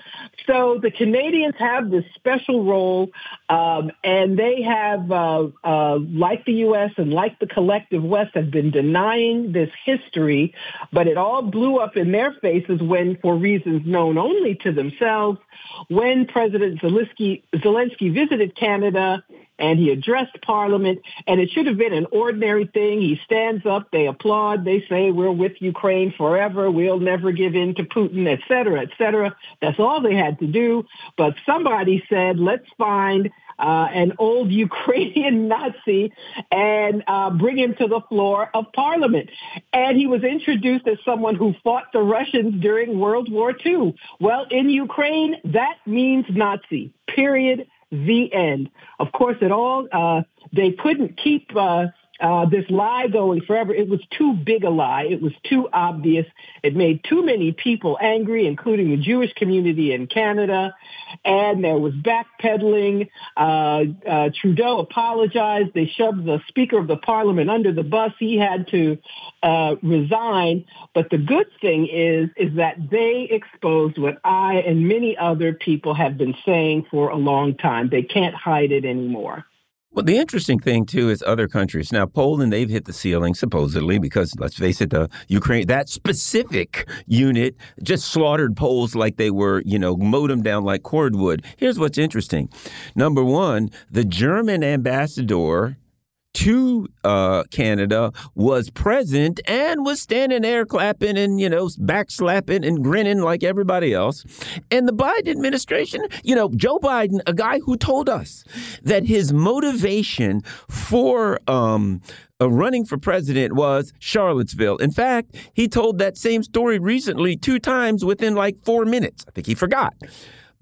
So the Canadians have this special role, um, and they have, uh, uh, like the U.S. and like the collective West, have been denying this history, but it all blew up in their faces when, for reasons known only to themselves, when President Zelensky, Zelensky visited Canada and he addressed Parliament, and it should have been an ordinary thing. He stands up, they applaud, they say, we're with Ukraine forever, we'll never give in to Putin, et cetera, et cetera. That's all they had to do. But somebody said, let's find uh, an old Ukrainian Nazi and uh, bring him to the floor of Parliament. And he was introduced as someone who fought the Russians during World War II. Well, in Ukraine, that means Nazi, period the end. Of course, it all, uh, they couldn't keep uh, uh, this lie going forever. It was too big a lie. It was too obvious. It made too many people angry, including the Jewish community in Canada. And there was backpedaling. Uh, uh, Trudeau apologized. They shoved the Speaker of the Parliament under the bus. He had to uh, resign. But the good thing is, is that they exposed what I and many other people have been saying for a long time. They can't hide it anymore. Well, the interesting thing too is other countries. Now, Poland, they've hit the ceiling supposedly because let's face it, the Ukraine that specific unit just slaughtered Poles like they were, you know, mowed them down like cordwood. Here's what's interesting. Number one, the German ambassador to uh, Canada was present and was standing there clapping and, you know, backslapping and grinning like everybody else. And the Biden administration, you know, Joe Biden, a guy who told us that his motivation for um, uh, running for president was Charlottesville. In fact, he told that same story recently two times within like four minutes. I think he forgot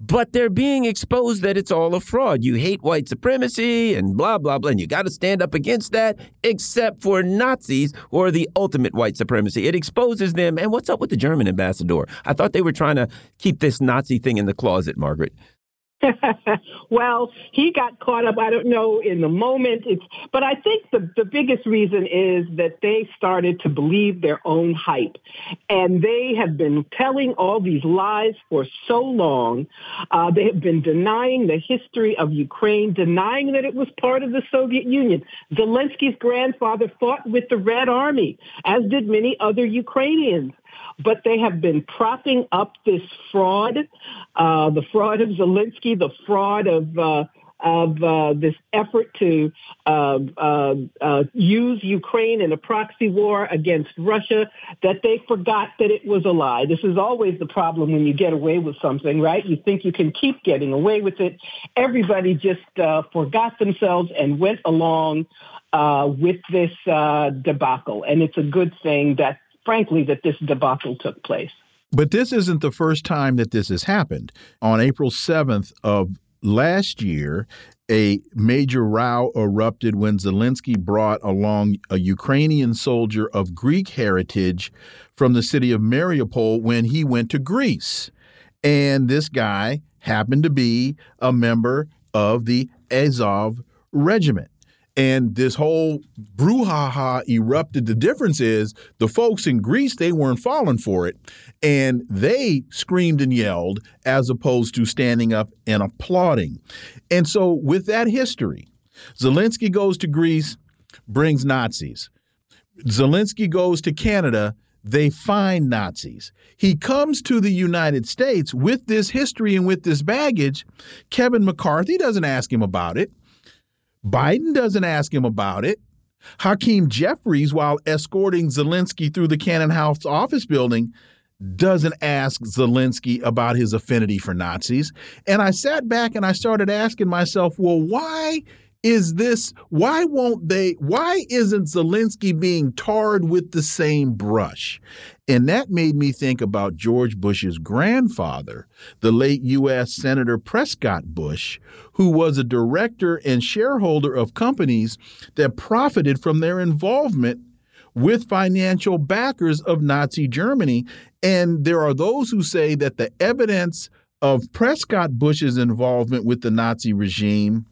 but they're being exposed that it's all a fraud. You hate white supremacy and blah, blah, blah. And you got to stand up against that, except for Nazis or the ultimate white supremacy. It exposes them. And what's up with the German ambassador? I thought they were trying to keep this Nazi thing in the closet, Margaret. well, he got caught up, I don't know, in the moment. It's, but I think the, the biggest reason is that they started to believe their own hype. And they have been telling all these lies for so long. Uh, they have been denying the history of Ukraine, denying that it was part of the Soviet Union. Zelensky's grandfather fought with the Red Army, as did many other Ukrainians but they have been propping up this fraud, uh, the fraud of Zelensky, the fraud of uh, of uh, this effort to uh, uh, uh, use Ukraine in a proxy war against Russia, that they forgot that it was a lie. This is always the problem when you get away with something, right? You think you can keep getting away with it. Everybody just forgot themselves and went along with this debacle. And it's a good thing that frankly, that this debacle took place. But this isn't the first time that this has happened. On April 7th of last year, a major row erupted when Zelensky brought along a Ukrainian soldier of Greek heritage from the city of Mariupol when he went to Greece. And this guy happened to be a member of the Azov regiment and this whole brouhaha erupted. The difference is the folks in Greece, they weren't falling for it, and they screamed and yelled as opposed to standing up and applauding. And so, with that history, Zelensky goes to Greece, brings Nazis. Zelensky goes to Canada, they find Nazis. He comes to the United States with this history and with this baggage. Kevin McCarthy doesn't ask him about it. Biden doesn't ask him about it. Hakeem Jeffries, while escorting Zelensky through the Cannon House office building, doesn't ask Zelensky about his affinity for Nazis. And I sat back and I started asking myself, well, why is this why won't they why isn't Zelensky being tarred with the same brush? And that made me think about George Bush's grandfather, the late U.S. Senator Prescott Bush, who was a director and shareholder of companies that profited from their involvement with financial backers of Nazi Germany. And there are those who say that the evidence of Prescott Bush's involvement with the Nazi regime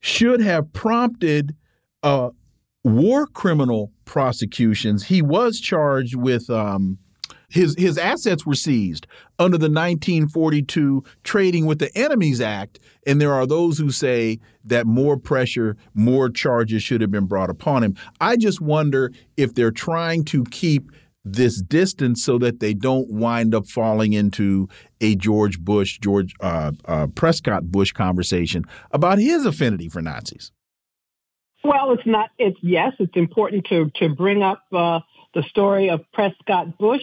should have prompted uh, war criminal prosecutions. He was charged with um, his his assets were seized under the 1942 Trading with the Enemies Act, and there are those who say that more pressure, more charges should have been brought upon him. I just wonder if they're trying to keep this distance so that they don't wind up falling into a George Bush, George uh, uh, Prescott Bush conversation about his affinity for Nazis. Well, it's not. It's yes, it's important to to bring up uh, the story of Prescott Bush,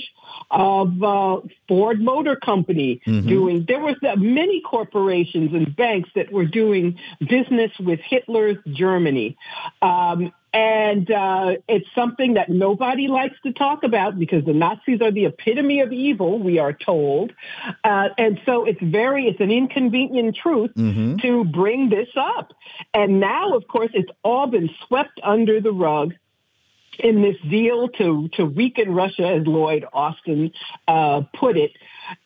of uh, Ford Motor Company mm-hmm. doing. There was uh, many corporations and banks that were doing business with Hitler's Germany, um, and uh, it's something that nobody likes to talk about because the Nazis are the epitome of evil, we are told. Uh, and so it's very, it's an inconvenient truth mm-hmm. to bring this up. And now, of course, it's all been swept under the rug in this deal to, to weaken Russia, as Lloyd Austin uh, put it.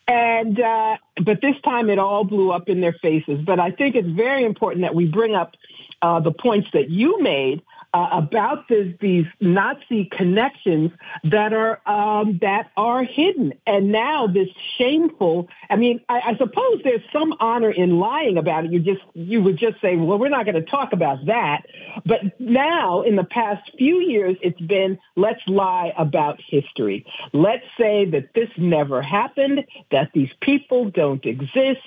And uh, but this time it all blew up in their faces. But I think it's very important that we bring up uh, the points that you made uh, about this, these Nazi connections that are um, that are hidden, and now this shameful. I mean, I, I suppose there's some honor in lying about it. You just you would just say, well, we're not going to talk about that. But now, in the past few years, it's been let's lie about history. Let's say that this never happened, that these people don't exist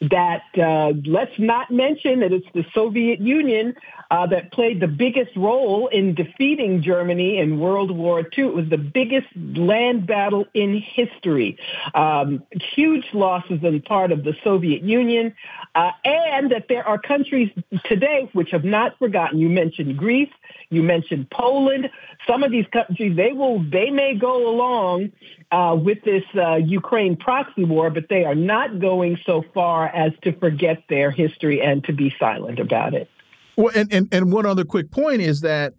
that uh, let's not mention that it's the Soviet Union uh, that played the biggest role in defeating Germany in World War II. It was the biggest land battle in history. Um, huge losses on part of the Soviet Union, uh, and that there are countries today which have not forgotten. You mentioned Greece, you mentioned Poland. Some of these countries, they will, they may go along uh, with this uh, Ukraine proxy war, but they are not going so far as to forget their history and to be silent about it. Well, and, and, and one other quick point is that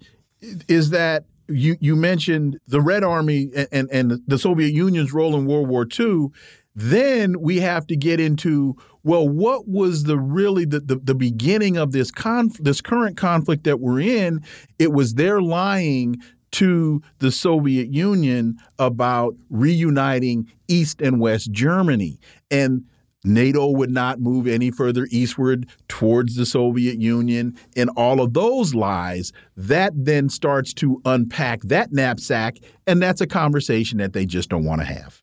is that you you mentioned the Red Army and, and, the Soviet Union's role in World War II. Then we have to get into well, what was the really the, the, the beginning of this conf this current conflict that we're in? It was their lying to the Soviet Union about reuniting East and West Germany. And NATO would not move any further eastward towards the Soviet Union, and all of those lies, that then starts to unpack that knapsack, and that's a conversation that they just don't want to have.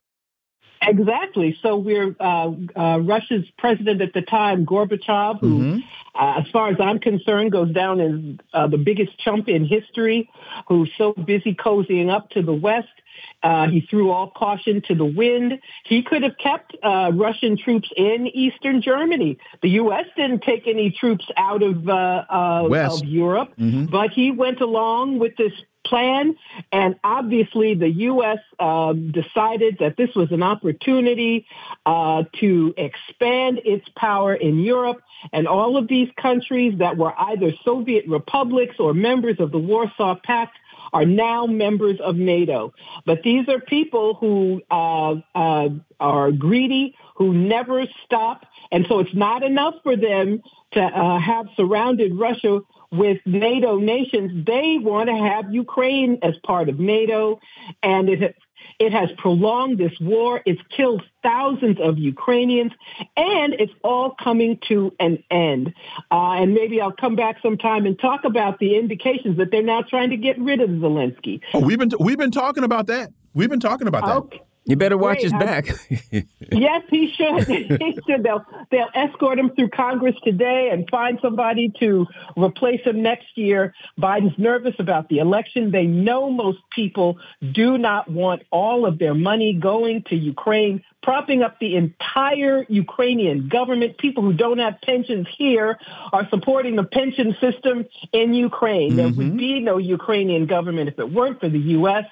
Exactly. So we're uh, uh, Russia's president at the time, Gorbachev, who, mm-hmm. uh, as far as I'm concerned, goes down as uh, the biggest chump in history, who's so busy cozying up to the West. Uh, he threw all caution to the wind. He could have kept uh, Russian troops in eastern Germany. The U.S. didn't take any troops out of, of Europe, mm-hmm. but he went along with this plan. And obviously, the U.S. Um, decided that this was an opportunity uh, to expand its power in Europe. And all of these countries that were either Soviet republics or members of the Warsaw Pact are now members of NATO. But these are people who uh, uh, are greedy, who never stop. And so it's not enough for them to uh, have surrounded Russia with NATO nations. They want to have Ukraine as part of NATO. And it, it has prolonged this war. It's killed thousands of Ukrainians, and it's all coming to an end. Uh, and maybe I'll come back sometime and talk about the indications that they're now trying to get rid of Zelensky. Oh, we've been we've been talking about that. We've been talking about that. Okay. You better watch Great. his back. yes, he should. he should. They'll they'll escort him through Congress today and find somebody to replace him next year. Biden's nervous about the election. They know most people do not want all of their money going to Ukraine, propping up the entire Ukrainian government. People who don't have pensions here are supporting the pension system in Ukraine. Mm-hmm. There would mm-hmm. be no Ukrainian government if it weren't for the U.S.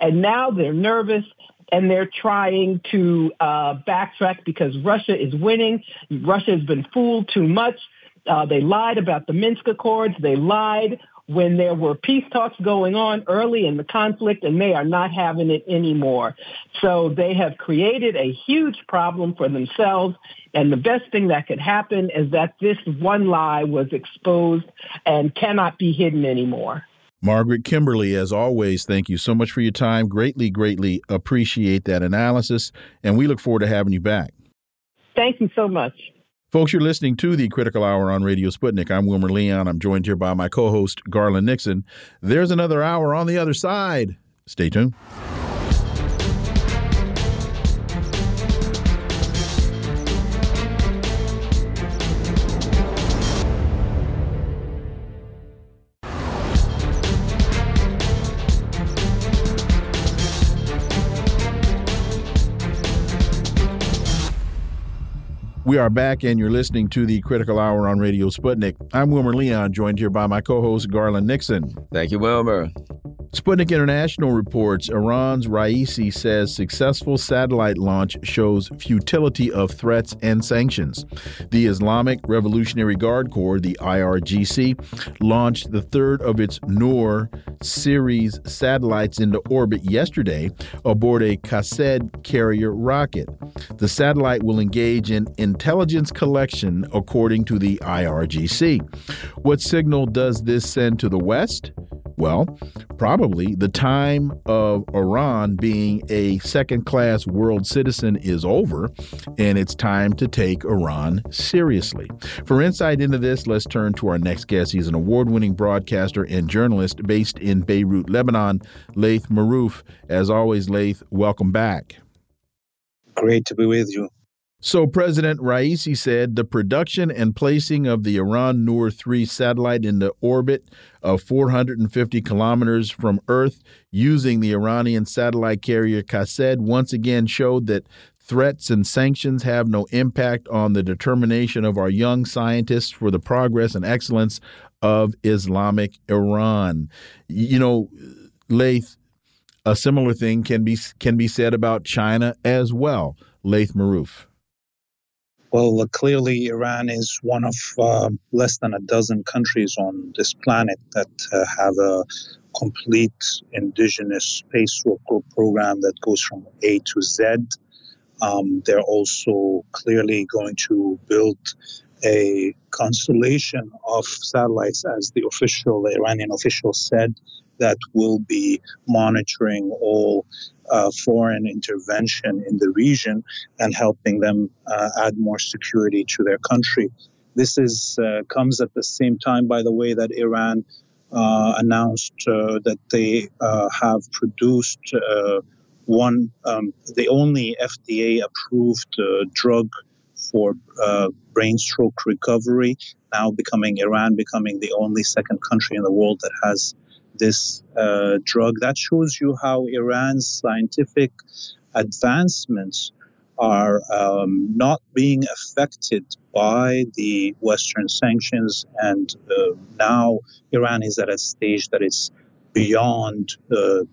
And now they're nervous and they're trying to uh, backtrack because Russia is winning. Russia has been fooled too much. Uh, they lied about the Minsk Accords. They lied when there were peace talks going on early in the conflict, and they are not having it anymore. So they have created a huge problem for themselves. And the best thing that could happen is that this one lie was exposed and cannot be hidden anymore. Margaret Kimberley, as always, thank you so much for your time. Greatly, greatly appreciate that analysis, and we look forward to having you back. Thank you so much. Folks, you're listening to the Critical Hour on Radio Sputnik. I'm Wilmer Leon. I'm joined here by my co host, Garland Nixon. There's another hour on the other side. Stay tuned. We are back, and you're listening to the Critical Hour on Radio Sputnik. I'm Wilmer Leon, joined here by my co host, Garland Nixon. Thank you, Wilmer. Sputnik International reports Iran's Raisi says successful satellite launch shows futility of threats and sanctions. The Islamic Revolutionary Guard Corps, the IRGC, launched the third of its Noor series satellites into orbit yesterday aboard a Qased carrier rocket. The satellite will engage in intelligence collection, according to the IRGC. What signal does this send to the West? Well, probably the time of Iran being a second class world citizen is over, and it's time to take Iran seriously. For insight into this, let's turn to our next guest. He's an award winning broadcaster and journalist based in Beirut, Lebanon, Laith Marouf. As always, Laith, welcome back. Great to be with you. So, President Raisi said the production and placing of the Iran Noor 3 satellite into orbit of 450 kilometers from Earth using the Iranian satellite carrier Qased once again showed that threats and sanctions have no impact on the determination of our young scientists for the progress and excellence of Islamic Iran. You know, Laith, a similar thing can be can be said about China as well. Laith Marouf. Well, uh, clearly, Iran is one of uh, less than a dozen countries on this planet that uh, have a complete indigenous space program that goes from A to Z. Um, they're also clearly going to build a constellation of satellites, as the official the Iranian official said, that will be monitoring all uh, foreign intervention in the region and helping them uh, add more security to their country. This is uh, comes at the same time, by the way, that Iran uh, announced uh, that they uh, have produced one, um, the only FDA-approved drug for brain stroke recovery. Now becoming Iran, becoming the only second country in the world that has this uh, drug. That shows you how Iran's scientific advancements are um, not being affected by the Western sanctions. And uh, now Iran is at a stage that is beyond uh,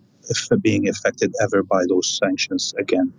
being affected ever by those sanctions again.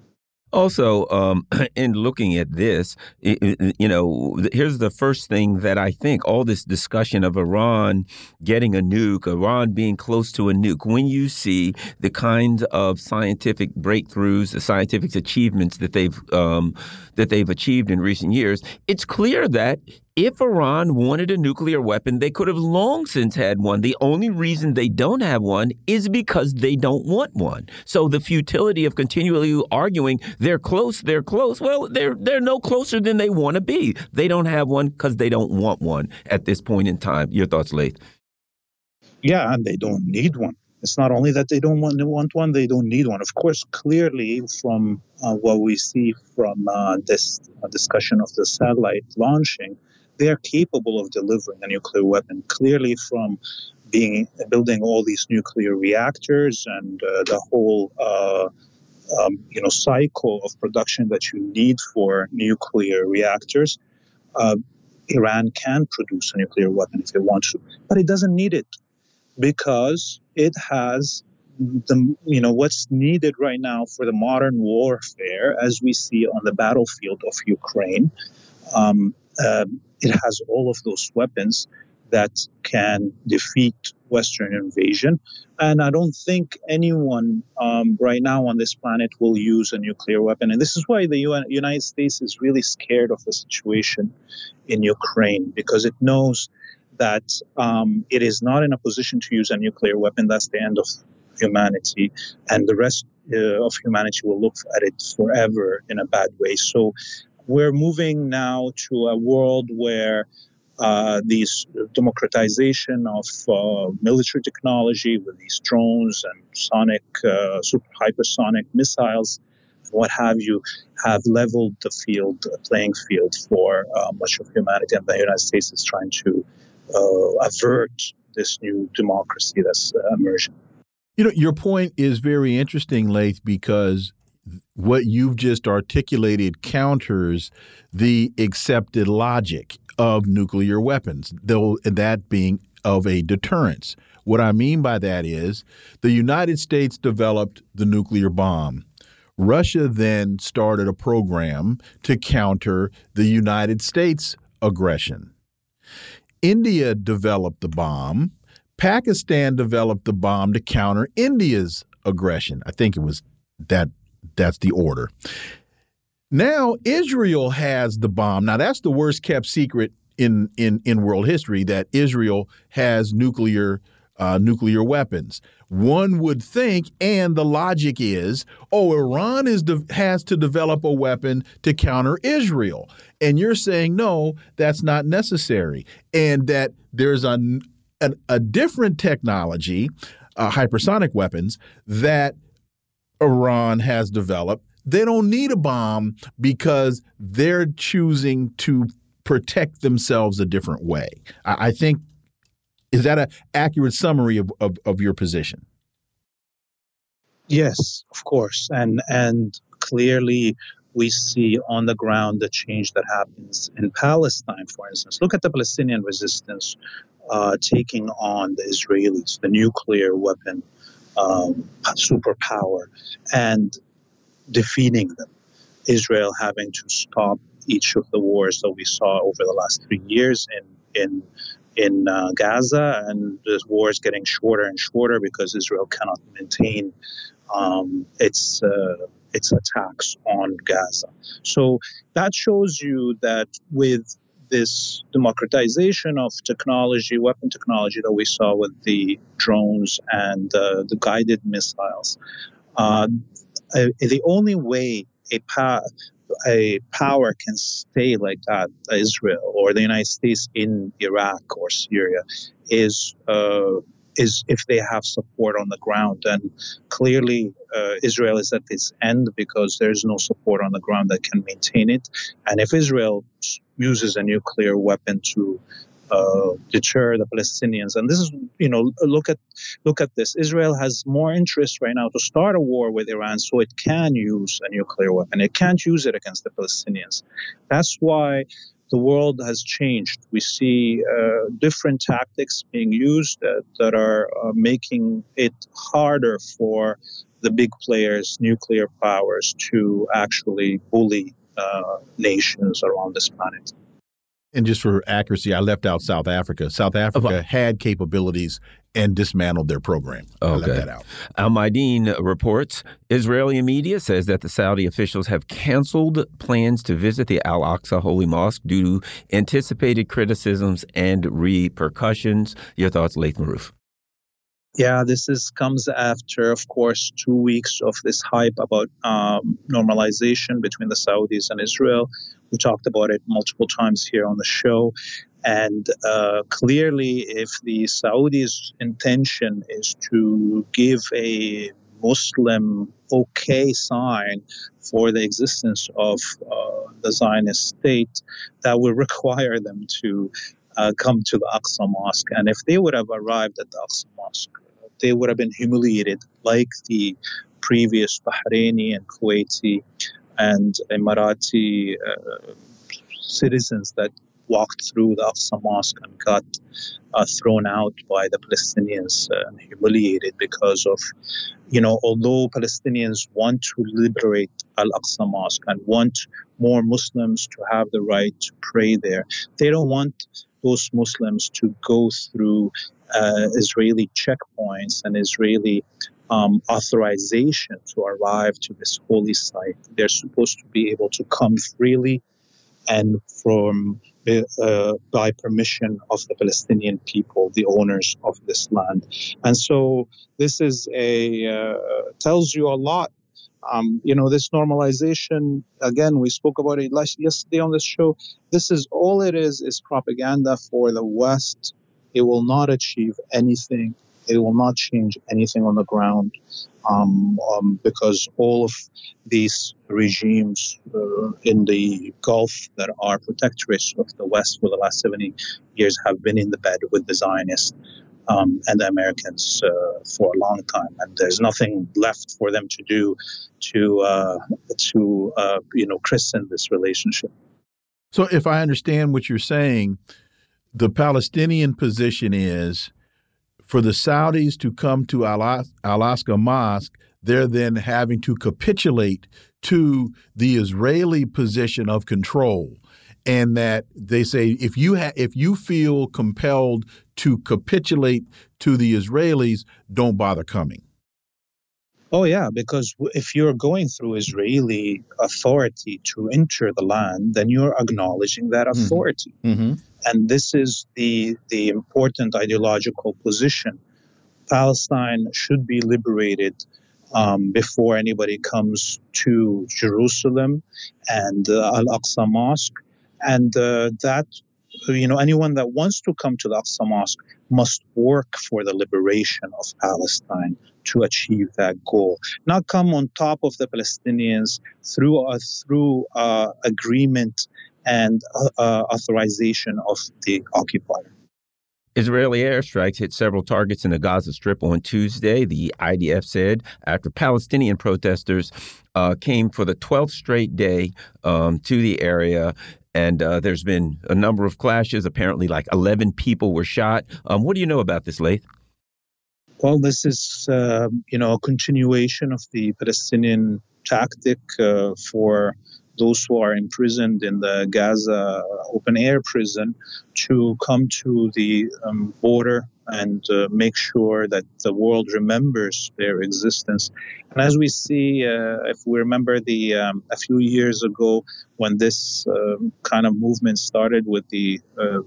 Also, um, in looking at this, you know, here's the first thing that I think all this discussion of Iran getting a nuke, Iran being close to a nuke, when you see the kinds of scientific breakthroughs, the scientific achievements that they've um, that they've achieved in recent years, it's clear that if Iran wanted a nuclear weapon, they could have long since had one. The only reason they don't have one is because they don't want one. So the futility of continually arguing they're close, they're close. Well, they're they're no closer than they want to be. They don't have one because they don't want one at this point in time. Your thoughts, Laith? Yeah, and they don't need one. It's not only that they don't want, want one, they don't need one. Of course, clearly from uh, what we see from uh, this uh, discussion of the satellite launching, they are capable of delivering a nuclear weapon. Clearly, from being building all these nuclear reactors and uh, the whole uh, um, you know cycle of production that you need for nuclear reactors, uh, Iran can produce a nuclear weapon if it wants to, but it doesn't need it because it has the you know what's needed right now for the modern warfare, as we see on the battlefield of Ukraine. Um, uh, it has all of those weapons that can defeat Western invasion. And I don't think anyone um, right now on this planet will use a nuclear weapon. And this is why the UN, United States is really scared of the situation in Ukraine because it knows that um, it is not in a position to use a nuclear weapon. That's the end of humanity. And the rest uh, of humanity will look at it forever in a bad way. So we're moving now to a world where uh, these democratization of uh, military technology with these drones and sonic, uh, super hypersonic missiles, what have you, have leveled the field, the playing field for uh, much of humanity, and the United States is trying to uh, avert this new democracy that's uh, emerging. You know, your point is very interesting, Laith, because what you've just articulated counters the accepted logic of nuclear weapons, though that being of a deterrence. What I mean by that is the United States developed the nuclear bomb. Russia then started a program to counter the United States aggression. India developed the bomb. Pakistan developed the bomb to counter India's aggression. I think it was that that's the order. Now Israel has the bomb. Now that's the worst kept secret in in in world history that Israel has nuclear uh, nuclear weapons. One would think, and the logic is, oh, Iran is has to develop a weapon to counter Israel, and you're saying no, that's not necessary, and that there's a a, a different technology, uh, hypersonic weapons that Iran has developed, they don't need a bomb because they're choosing to protect themselves a different way. I, I think is that an accurate summary of, of, of your position? Yes, of course, and and clearly we see on the ground the change that happens in Palestine, for instance. Look at the Palestinian resistance uh, taking on the Israelis, the nuclear weapon um, superpower and defeating them. Israel having to stop each of the wars that we saw over the last three years in in in uh, Gaza, and the wars getting shorter and shorter because Israel cannot maintain um, its uh, its attacks on Gaza. So that shows you that with this democratization of technology, weapon technology that we saw with the drones and uh, the guided missiles. Uh, the only way a, pa- a power can stay like that, Israel or the United States in Iraq or Syria, is uh, is if they have support on the ground. And clearly, uh, Israel is at its end because there's no support on the ground that can maintain it. And if Israel uses a nuclear weapon to uh, deter the Palestinians. And this is, you know, look at look at this. Israel has more interest right now to start a war with Iran, so it can use a nuclear weapon. It can't use it against the Palestinians. That's why the world has changed. We see uh, different tactics being used that, that are uh, making it harder for the big players, nuclear powers, to actually bully uh, nations around this planet. And just for accuracy, I left out South Africa. South Africa okay. had capabilities and dismantled their program. Okay. I left that out. Al Mayadeen reports Israeli media says that the Saudi officials have canceled plans to visit the Al Aqsa Holy Mosque due to anticipated criticisms and repercussions. Your thoughts, Laith Marouf? Yeah, this is comes after, of course, two weeks of this hype about um, normalization between the Saudis and Israel. We talked about it multiple times here on the show. And uh, clearly, if the Saudis' intention is to give a Muslim okay sign for the existence of uh, the Zionist state, that will require them to uh, come to the Aqsa Mosque. And if they would have arrived at the Aqsa Mosque, they would have been humiliated like the previous Bahraini and Kuwaiti and Emirati uh, citizens that walked through the Aqsa Mosque and got uh, thrown out by the Palestinians and humiliated because of, you know, although Palestinians want to liberate Al Aqsa Mosque and want more Muslims to have the right to pray there, they don't want those Muslims to go through uh, Israeli checkpoints and Israeli um, authorization to arrive to this holy site. They're supposed to be able to come freely and from uh, by permission of the Palestinian people, the owners of this land. And so this is a uh, tells you a lot. Um, you know, this normalization, again, we spoke about it last, yesterday on this show. This is all it is, is propaganda for the West. It will not achieve anything. It will not change anything on the ground um, um, because all of these regimes uh, in the Gulf that are protectorates of the West for the last 70 years have been in the bed with the Zionists um, and the Americans uh, for a long time, and there's nothing left for them to do to uh, to uh, you know christen this relationship. So, if I understand what you're saying, the Palestinian position is for the Saudis to come to Al Aqsa Mosque, they're then having to capitulate to the Israeli position of control. And that they say if you if you feel compelled to capitulate to the Israelis, don't bother coming. Oh, yeah, because if you're going through Israeli authority to enter the land, then you're acknowledging that mm-hmm. authority. Mm -hmm. And this is the, the important ideological position. Palestine should be liberated um, before anybody comes to Jerusalem and uh, Al Aqsa Mosque. And uh, that, you know, anyone that wants to come to the Aqsa Mosque must work for the liberation of Palestine to achieve that goal. Not come on top of the Palestinians through a through uh, agreement and uh, uh, authorization of the occupier. Israeli airstrikes hit several targets in the Gaza Strip on Tuesday, the IDF said, after Palestinian protesters uh, came for the 12th straight day um, to the area. And uh, there's been a number of clashes. Apparently, like 11 people were shot. Um, what do you know about this, Laith? Well, this is, uh, you know, a continuation of the Palestinian tactic uh, for those who are imprisoned in the Gaza open air prison to come to the um, border and uh, make sure that the world remembers their existence. And as we see, uh, if we remember the um, a few years ago when this uh, kind of movement started with the uh,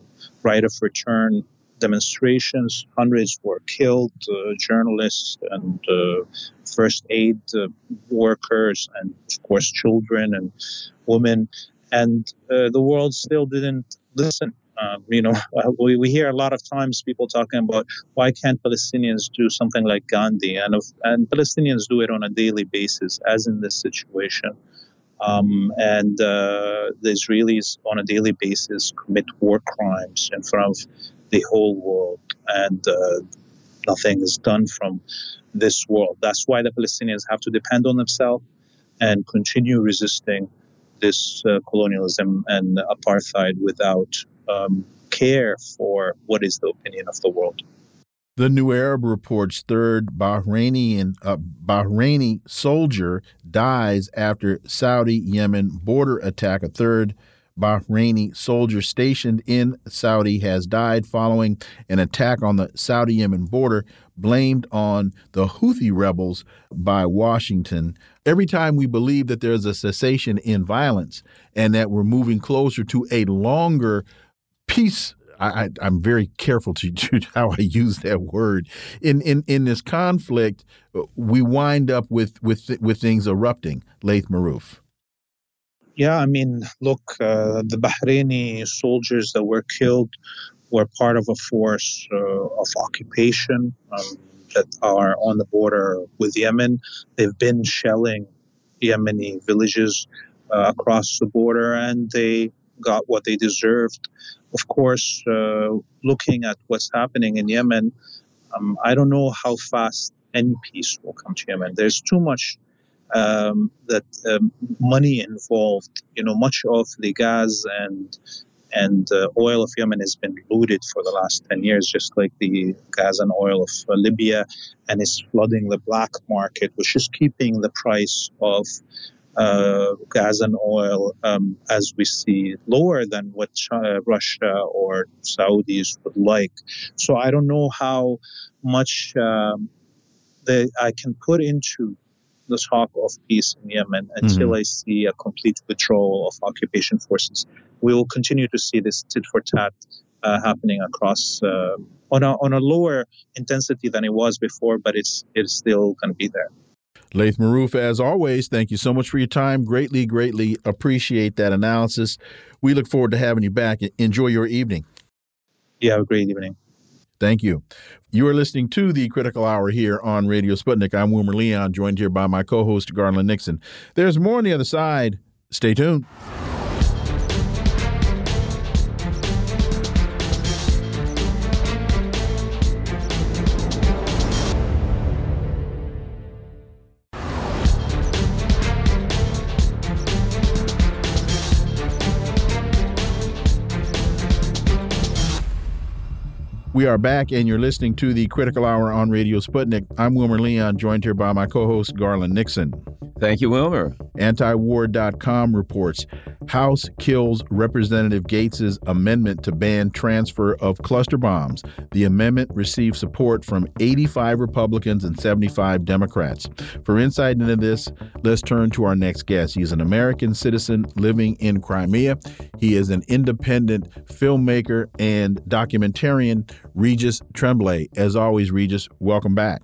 right of return demonstrations. Hundreds were killed, uh, journalists and uh, first aid uh, workers, and of course, children and women. And uh, the world still didn't listen. Um, you know, we, we hear a lot of times people talking about why can't Palestinians do something like Gandhi, and and Palestinians do it on a daily basis, as in this situation. Um, and uh, the Israelis on a daily basis commit war crimes in front of the whole world, and uh, nothing is done from this world. That's why the Palestinians have to depend on themselves and continue resisting this uh, colonialism and apartheid without um, care for what is the opinion of the world. The New Arab reports third Bahraini uh, Bahraini soldier dies after Saudi Yemen border attack. A third Bahraini soldier stationed in Saudi has died following an attack on the Saudi Yemen border blamed on the Houthi rebels by Washington. Every time we believe that there's a cessation in violence and that we're moving closer to a longer peace I, am very careful to, to how I use that word. In in in this conflict, uh, we wind up with with with things erupting. Laith Marouf. Yeah, I mean, look, uh, the Bahraini soldiers that were killed were part of a force uh, of occupation um, that are on the border with Yemen. They've been shelling Yemeni villages uh, across the border, and they got what they deserved. Of course, uh, looking at what's happening in Yemen, um, I don't know how fast any peace will come to Yemen. There's too much um, that um, money involved. You know, much of the gas and and uh, oil of Yemen has been looted for the last 10 years, just like the gas and oil of uh, Libya, and is flooding the black market, which is keeping the price of uh, gas and oil, um, as we see, lower than what China, Russia or Saudis would like. So I don't know how much um, they, I can put into the talk of peace in Yemen until mm-hmm. I see a complete withdrawal of occupation forces. We will continue to see this tit for tat uh, happening across uh, on a on a lower intensity than it was before, but it's it's still going to be there. Laith Marouf, as always, thank you so much for your time. Greatly, greatly appreciate that analysis. We look forward to having you back. Enjoy your evening. Yeah, have a great evening. Thank you. You are listening to the Critical Hour here on Radio Sputnik. I'm Wilmer Leon, joined here by my co host, Garland Nixon. There's more on the other side. Stay tuned. We are back, and you're listening to the Critical Hour on Radio Sputnik. I'm Wilmer Leon, joined here by my co host, Garland Nixon. Thank you, Wilmer. Antiwar.com reports House kills Representative Gaetz's amendment to ban transfer of cluster bombs. The amendment received support from 85 Republicans and 75 Democrats. For insight into this, let's turn to our next guest. He is an American citizen living in Crimea. He is an independent filmmaker and documentarian, Regis Tremblay. As always, Regis, welcome back.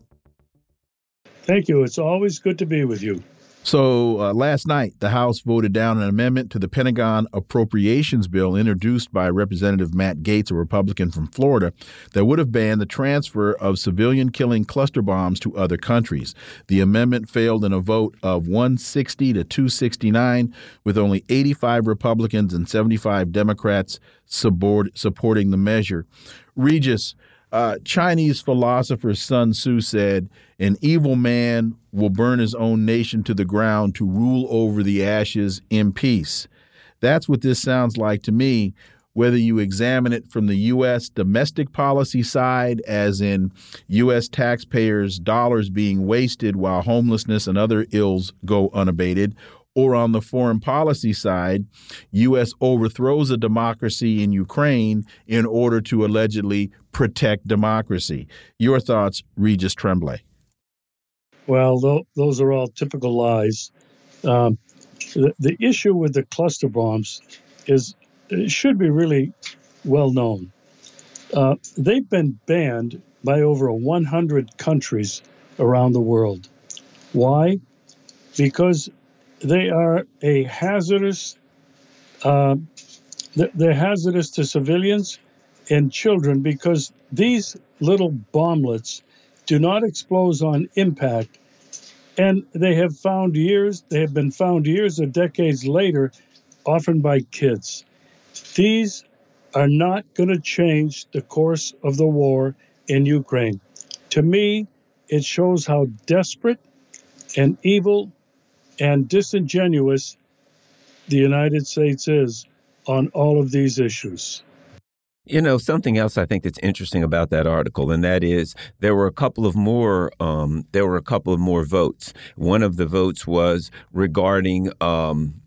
Thank you. It's always good to be with you. So uh, last night, the House voted down an amendment to the Pentagon Appropriations Bill introduced by Representative Matt Gaetz, a Republican from Florida, that would have banned the transfer of civilian killing cluster bombs to other countries. The amendment failed in a vote of 160 to 269, with only 85 Republicans and 75 Democrats supporting the measure. Regis, uh, Chinese philosopher Sun Tzu said, An evil man will burn his own nation to the ground to rule over the ashes in peace. That's what this sounds like to me, whether you examine it from the U.S. domestic policy side, as in U.S. taxpayers' dollars being wasted while homelessness and other ills go unabated, or on the foreign policy side, U.S. overthrows a democracy in Ukraine in order to allegedly protect democracy. Your thoughts, Regis Tremblay? Well, th those are all typical lies. Um, the, the, issue with the cluster bombs is it should be really well known. Uh, they've been banned by over 100 countries around the world. Why? Because they are a hazardous. Uh, they're hazardous to civilians and children because these little bomblets do not explode on impact, and they have found years. They have been found years or decades later, often by kids. These are not going to change the course of the war in Ukraine. To me, it shows how desperate and evil and disingenuous the United States is on all of these issues. You know, something else I think that's interesting about that article, and that is there were a couple of more um, there were a couple of more votes. One of the votes was regarding um,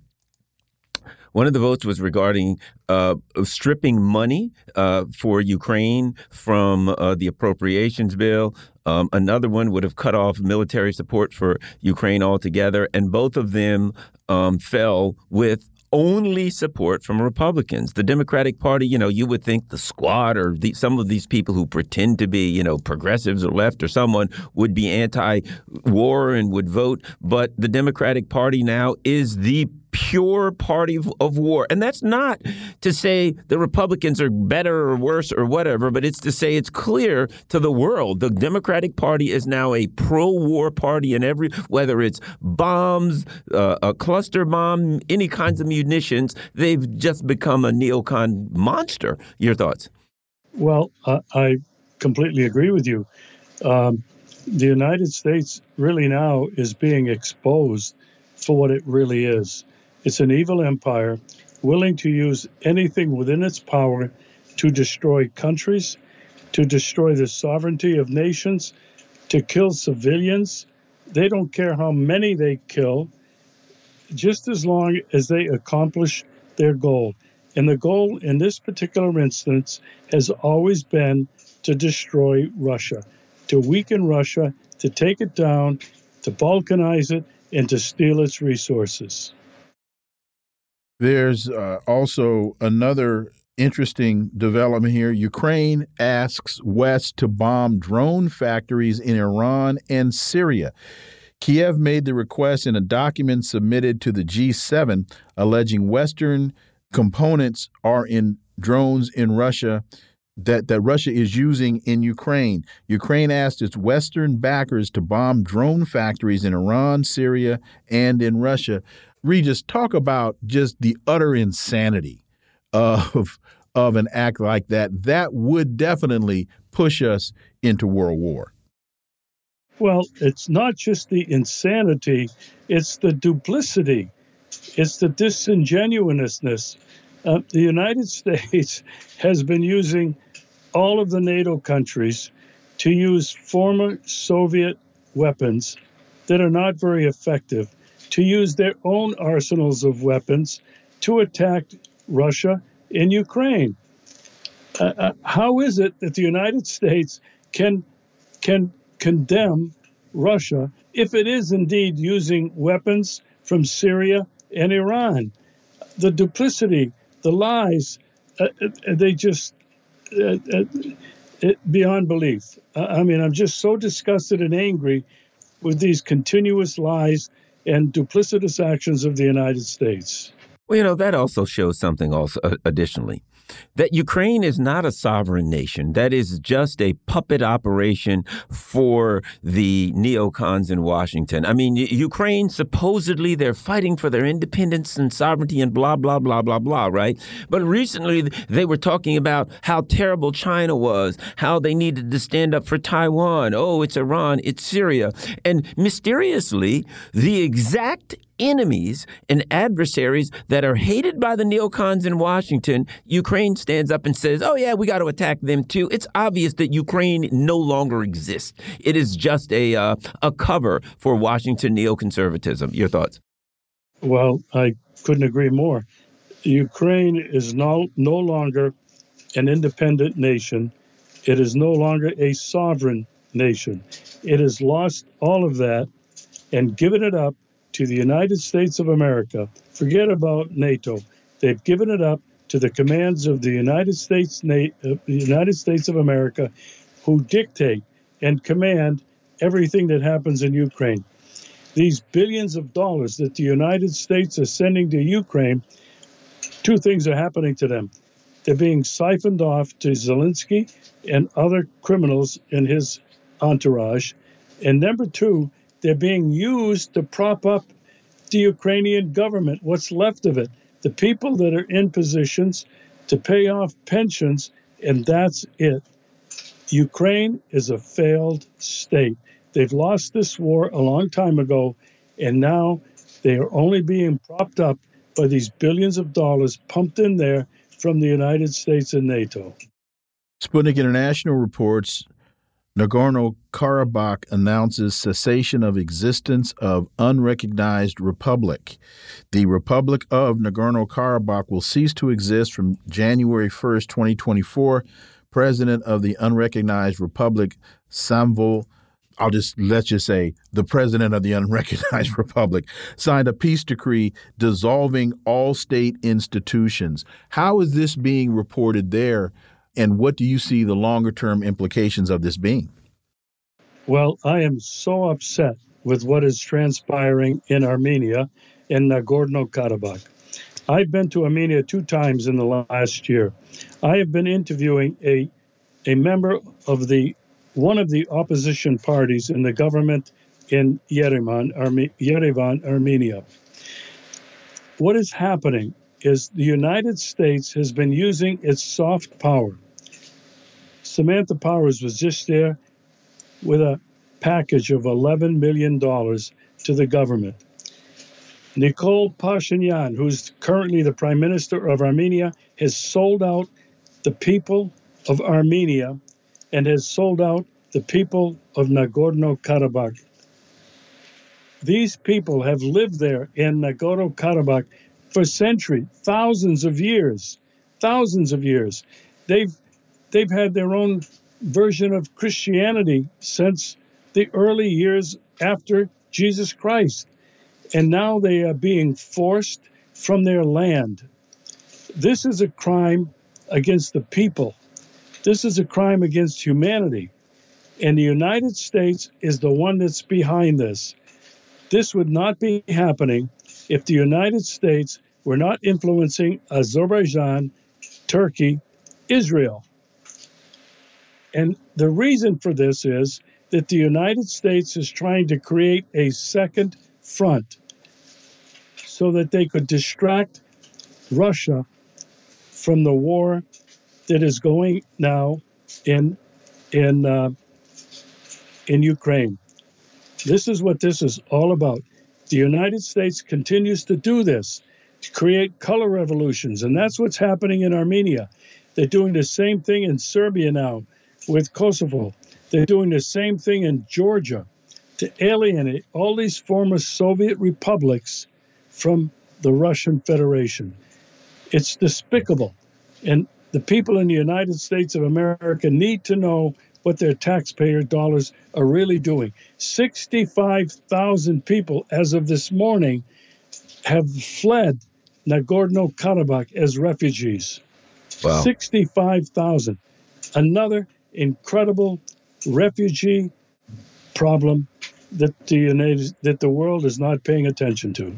one of the votes was regarding uh, stripping money uh, for Ukraine from uh, the appropriations bill. Um, another one would have cut off military support for Ukraine altogether, and both of them um, fell with only support from Republicans. The Democratic Party, you know, you would think the squad or the, some of these people who pretend to be, you know, progressives or left or someone would be anti war and would vote. But the Democratic Party now is the pure party of, war. And that's not to say the Republicans are better or worse or whatever, but it's to say it's clear to the world the Democratic Party is now a pro war party in every, whether it's bombs, uh, a cluster bomb, any kinds of munitions, they've just become a neocon monster. Your thoughts? Well, uh, I completely agree with you. Um, the United States really now is being exposed for what it really is. It's an evil empire willing to use anything within its power to destroy countries, to destroy the sovereignty of nations, to kill civilians. They don't care how many they kill, just as long as they accomplish their goal. And the goal in this particular instance has always been to destroy Russia, to weaken Russia, to take it down, to balkanize it, and to steal its resources. There's uh, also another interesting development here. Ukraine asks West to bomb drone factories in Iran and Syria. Kiev made the request in a document submitted to the G7 alleging Western components are in drones in Russia that, that Russia is using in Ukraine. Ukraine asked its Western backers to bomb drone factories in Iran, Syria, and in Russia. Regis, talk about just the utter insanity of of an act like that. That would definitely push us into world war. Well, it's not just the insanity; it's the duplicity, it's the disingenuousness. Uh, the United States has been using all of the NATO countries to use former Soviet weapons that are not very effective to use their own arsenals of weapons to attack Russia in Ukraine. Uh, uh, how is it that the United States can can condemn Russia if it is indeed using weapons from Syria and Iran? The duplicity, the lies, uh, uh they just uh, beyond belief. I mean, I'm just so disgusted and angry with these continuous lies and duplicitous actions of the United States. Well, you know, that also shows something also uh, additionally that Ukraine is not a sovereign nation. That is just a puppet operation for the neocons in Washington. I mean, Ukraine supposedly they're fighting for their independence and sovereignty and blah blah blah blah blah, right? But recently they were talking about how terrible China was, how they needed to stand up for Taiwan. Oh, it's Iran, it's Syria. And mysteriously, the exact enemies and adversaries that are hated by the neocons in Washington, Ukraine stands up and says, oh, yeah, we got to attack them too. It's obvious that Ukraine no longer exists. It is just a, uh, a cover for Washington neoconservatism. Your thoughts? Well, I couldn't agree more. Ukraine is no, no longer an independent nation. It is no longer a sovereign nation. It has lost all of that and given it up to the United States of America. Forget about NATO. They've given it up to the commands of the United States, uh, the United States of America, who dictate and command everything that happens in Ukraine. These billions of dollars that the United States is sending to Ukraine, two things are happening to them. They're being siphoned off to Zelensky and other criminals in his entourage. And number two, they're being used to prop up the Ukrainian government, what's left of it, the people that are in positions to pay off pensions, and that's it. Ukraine is a failed state. They've lost this war a long time ago, and now they are only being propped up by these billions of dollars pumped in there from the United States and NATO. Sputnik International reports Nagorno Karabakh announces cessation of existence of unrecognized republic. The Republic of Nagorno Karabakh will cease to exist from January 1st, 2024. President of the unrecognized republic, Samvel I'll just let's just say the president of the unrecognized republic signed a peace decree dissolving all state institutions. How is this being reported there and what do you see the longer term implications of this being? Well, I am so upset with what is transpiring in Armenia in Nagorno Karabakh. I've been to Armenia two times in the last year. I have been interviewing a a member of the one of the opposition parties in the government in Yerevan, Arme- Yerevan, Armenia. What is happening is the United States has been using its soft power Samantha Powers was just there with a package of $11 million to the government. Nikol Pashinyan, who's currently the prime minister of Armenia, has sold out the people of Armenia and has sold out the people of Nagorno Karabakh. These people have lived there in Nagorno Karabakh for centuries, thousands of years, thousands of years. They've they've had their own version of Christianity since the early years after Jesus Christ. And now they are being forced from their land. This is a crime against the people. This is a crime against humanity. And the United States is the one that's behind this. This would not be happening if the United States were not influencing Azerbaijan, Turkey, Israel. And the reason for this is that the United States is trying to create a second front so that they could distract Russia from the war that is going now in in uh, in Ukraine. This is what this is all about. The United States continues to do this to create color revolutions, and that's what's happening in Armenia. They're doing the same thing in Serbia now with Kosovo. They're doing the same thing in Georgia to alienate all these former Soviet republics from the Russian Federation. It's despicable. And the people in the United States of America need to know what their taxpayer dollars are really doing. 65,000 people, as of this morning, have fled Nagorno Karabakh as refugees. Wow. 65,000. Another incredible refugee problem that the United, that the world is not paying attention to.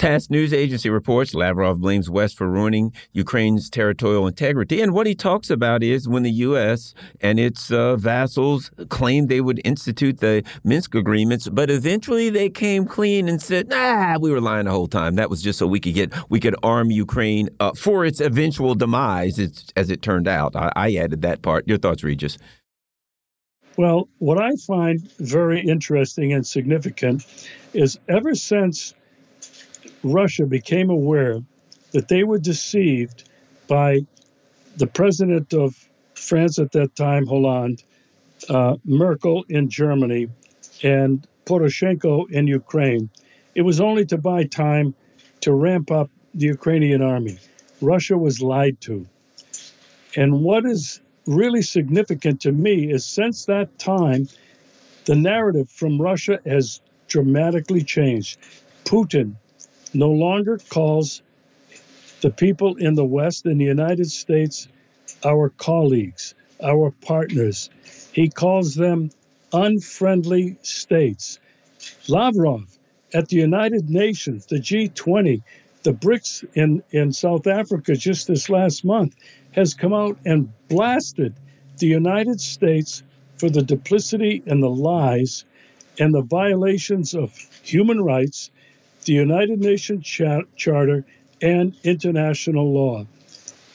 TASS news agency reports Lavrov blames West for ruining Ukraine's territorial integrity. And what he talks about is when the U.S. and its uh, vassals claimed they would institute the Minsk agreements, but eventually they came clean and said, nah, we were lying the whole time. That was just so we could get, we could arm Ukraine uh, for its eventual demise, as it turned out. I, I added that part. Your thoughts, Regis? Well, what I find very interesting and significant is ever since Russia became aware that they were deceived by the president of France at that time, Hollande, uh, Merkel in Germany, and Poroshenko in Ukraine. It was only to buy time to ramp up the Ukrainian army. Russia was lied to. And what is really significant to me is since that time, the narrative from Russia has dramatically changed. Putin no longer calls the people in the West and the United States our colleagues, our partners. He calls them unfriendly states. Lavrov at the United Nations, the G20, the BRICS in, in South Africa just this last month has come out and blasted the United States for the duplicity and the lies and the violations of human rights the United Nations Charter, and international law.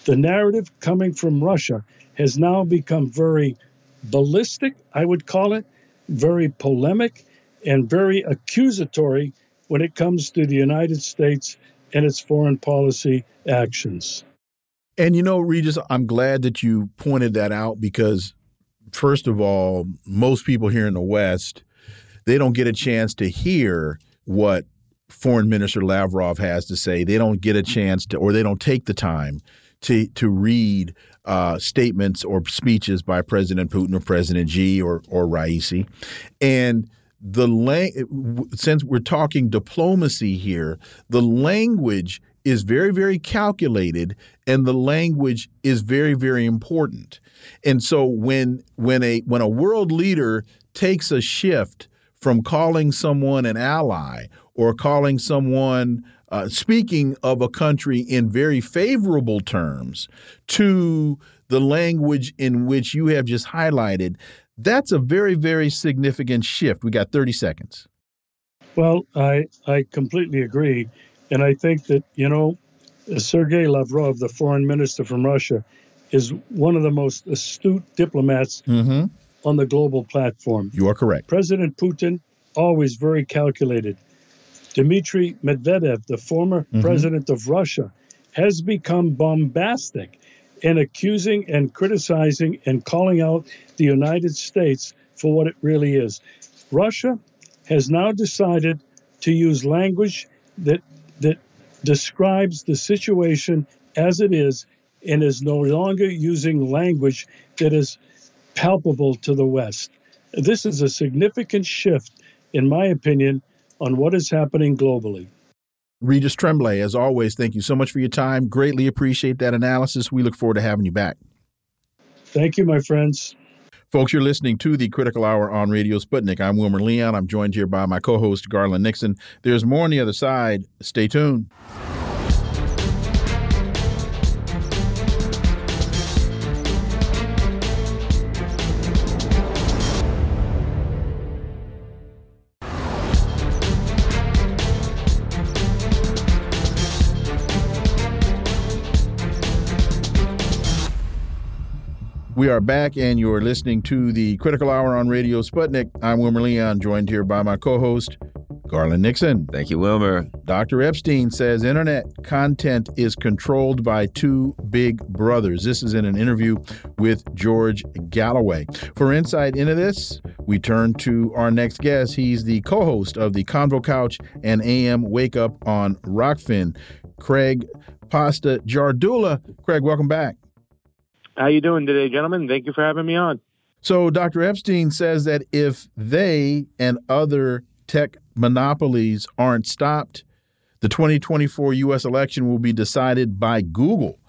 The narrative coming from Russia has now become very ballistic, I would call it, very polemic, and very accusatory when it comes to the United States and its foreign policy actions. And you know, Regis, I'm glad that you pointed that out because, first of all, most people here in the West, they don't get a chance to hear what Foreign Minister Lavrov has to say. They don't get a chance to, or they don't take the time to to read uh, statements or speeches by President Putin or President Xi or or Raisi, and the since we're talking diplomacy here, the language is very very calculated and the language is very very important. And so when when a when a world leader takes a shift from calling someone an ally or calling someone uh, speaking of a country in very favorable terms to the language in which you have just highlighted, that's a very, very significant shift. We got 30 seconds. Well, I, I completely agree. And I think that, you know, Sergei Lavrov, the foreign minister from Russia, is one of the most astute diplomats mm -hmm. on the global platform. You are correct. President Putin, always very calculated. Dmitry Medvedev, the former mm-hmm. president of Russia, has become bombastic in accusing and criticizing and calling out the United States for what it really is. Russia has now decided to use language that that describes the situation as it is and is no longer using language that is palpable to the West. This is a significant shift, in my opinion, on what is happening globally. Regis Tremblay, as always, thank you so much for your time. Greatly appreciate that analysis. We look forward to having you back. Thank you, my friends. Folks, you're listening to the Critical Hour on Radio Sputnik. I'm Wilmer Leon. I'm joined here by my co host, Garland Nixon. There's more on the other side. Stay tuned. We are back, and you're listening to the Critical Hour on Radio Sputnik. I'm Wilmer Leon, joined here by my co host, Garland Nixon. Thank you, Wilmer. Dr. Epstein says internet content is controlled by two big brothers. This is in an interview with George Galloway. For insight into this, we turn to our next guest. He's the co host of the Convo Couch and AM Wake Up on Rokfin, Craig Pasta Jardula. Craig, welcome back. How you doing today, gentlemen? Thank you for having me on. So Dr. Epstein says that if they and other tech monopolies aren't stopped, the 2024 U.S. election will be decided by Google.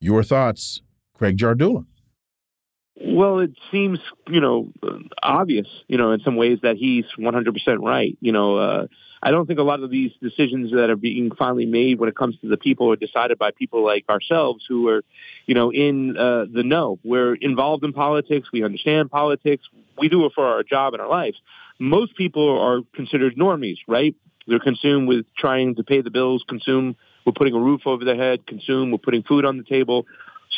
Your thoughts, Craig Jardula? Well, it seems, you know, obvious, you know, in some ways that he's 100% right. You know, uh, I don't think a lot of these decisions that are being finally made when it comes to the people are decided by people like ourselves who are, you know, in uh, the know. We're involved in politics. We understand politics. We do it for our job and our lives. Most people are considered normies, right? They're consumed with trying to pay the bills, consume with putting a roof over their head, consume with putting food on the table.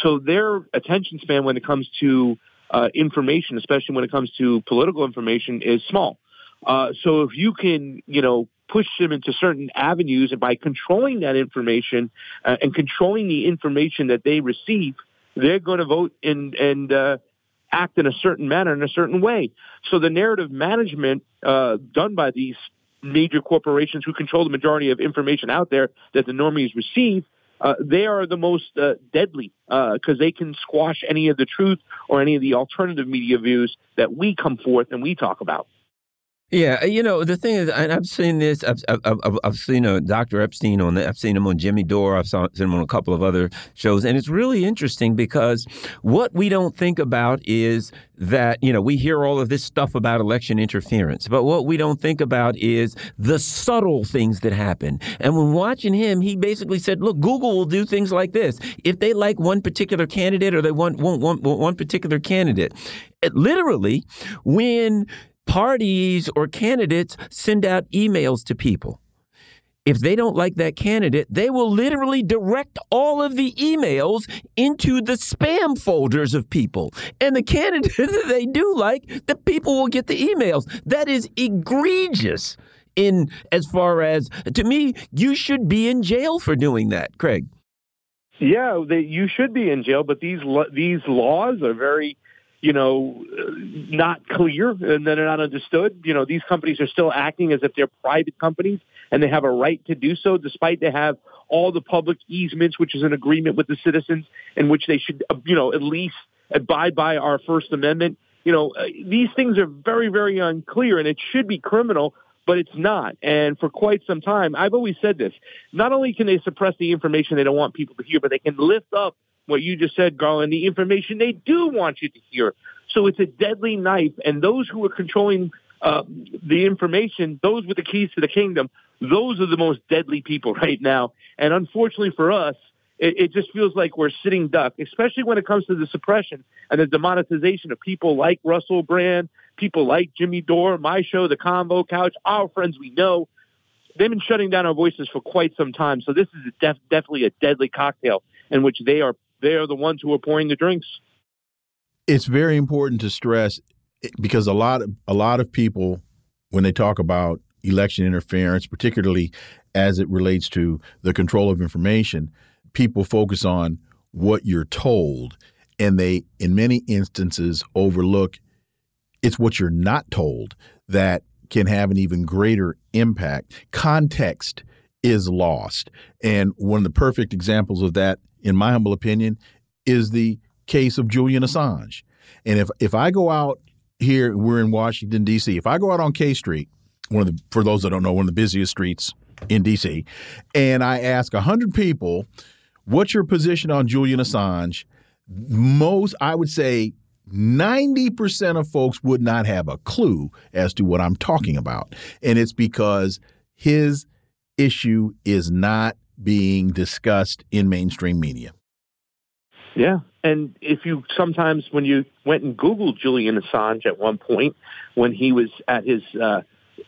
So their attention span when it comes to uh, information, especially when it comes to political information, is small. Uh, so if you can, you know, push them into certain avenues and by controlling that information uh, and controlling the information that they receive, they're going to vote and, and uh, act in a certain manner, in a certain way. So the narrative management uh, done by these major corporations who control the majority of information out there that the normies receive, uh, they are the most uh, deadly because uh, they can squash any of the truth or any of the alternative media views that we come forth and we talk about. Yeah, you know the thing is, I've seen this. I've I've, I've seen uh, a Dr. Epstein on. The. I've seen him on Jimmy Dore. I've seen him on a couple of other shows, and it's really interesting because what we don't think about is that you know we hear all of this stuff about election interference, but what we don't think about is the subtle things that happen. And when watching him, he basically said, "Look, Google will do things like this if they like one particular candidate or they want one one, one particular candidate." It, literally, when parties or candidates send out emails to people. If they don't like that candidate, they will literally direct all of the emails into the spam folders of people. And the candidate that they do like, the people will get the emails. That is egregious in as far as to me, you should be in jail for doing that, Craig. Yeah, they, you should be in jail, but these these laws are very, you know, not clear and they're not understood. You know, these companies are still acting as if they're private companies and they have a right to do so, despite they have all the public easements, which is an agreement with the citizens, in which they should, you know, at least abide by our First Amendment. You know, uh, these things are very, very unclear, and it should be criminal but it's not. And for quite some time, I've always said this. Not only can they suppress the information they don't want people to hear, but they can lift up what you just said, Garland, the information they do want you to hear. So it's a deadly knife. And those who are controlling uh, the information, those with the keys to the kingdom, those are the most deadly people right now. And unfortunately for us, it, it just feels like we're sitting duck, especially when it comes to the suppression and the demonetization of people like Russell Brand, people like Jimmy Dore, my show, The Convo Couch, our friends we know. They've been shutting down our voices for quite some time. So this is def- definitely a deadly cocktail in which they are they are the ones who are pouring the drinks. It's very important to stress eh, because a lot of a lot of people when they talk about election interference, particularly as it relates to the control of information, people focus on what you're told and they in many instances overlook it's what you're not told that can have an even greater impact context is lost and one of the perfect examples of that in my humble opinion is the case of Julian Assange and if if I go out here we're in Washington D.C. if I go out on K Street one of the for those that don't know one of the busiest streets in D.C. and I ask hundred people What's your position on Julian Assange? Most, I would say, 90% of folks would not have a clue as to what I'm talking about. And it's because his issue is not being discussed in mainstream media. Yeah. And if you sometimes, when you went and Googled Julian Assange at one point, when he was at his, uh,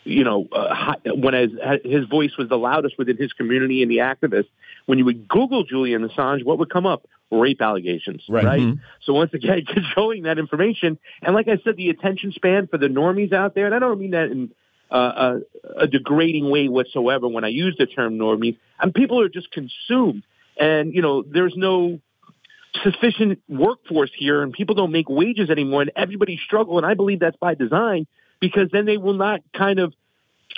you know, uh, when his, his voice was the loudest within his community and the activists, when you would Google Julian Assange, what would come up? Rape allegations, right? right? Mm-hmm. So once again, controlling that information, and like I said, the attention span for the normies out there, and I don't mean that in a, a degrading way whatsoever when I use the term normies, and people are just consumed, and you know, there's no sufficient workforce here, and people don't make wages anymore, and everybody struggle, and I believe that's by design because then they will not kind of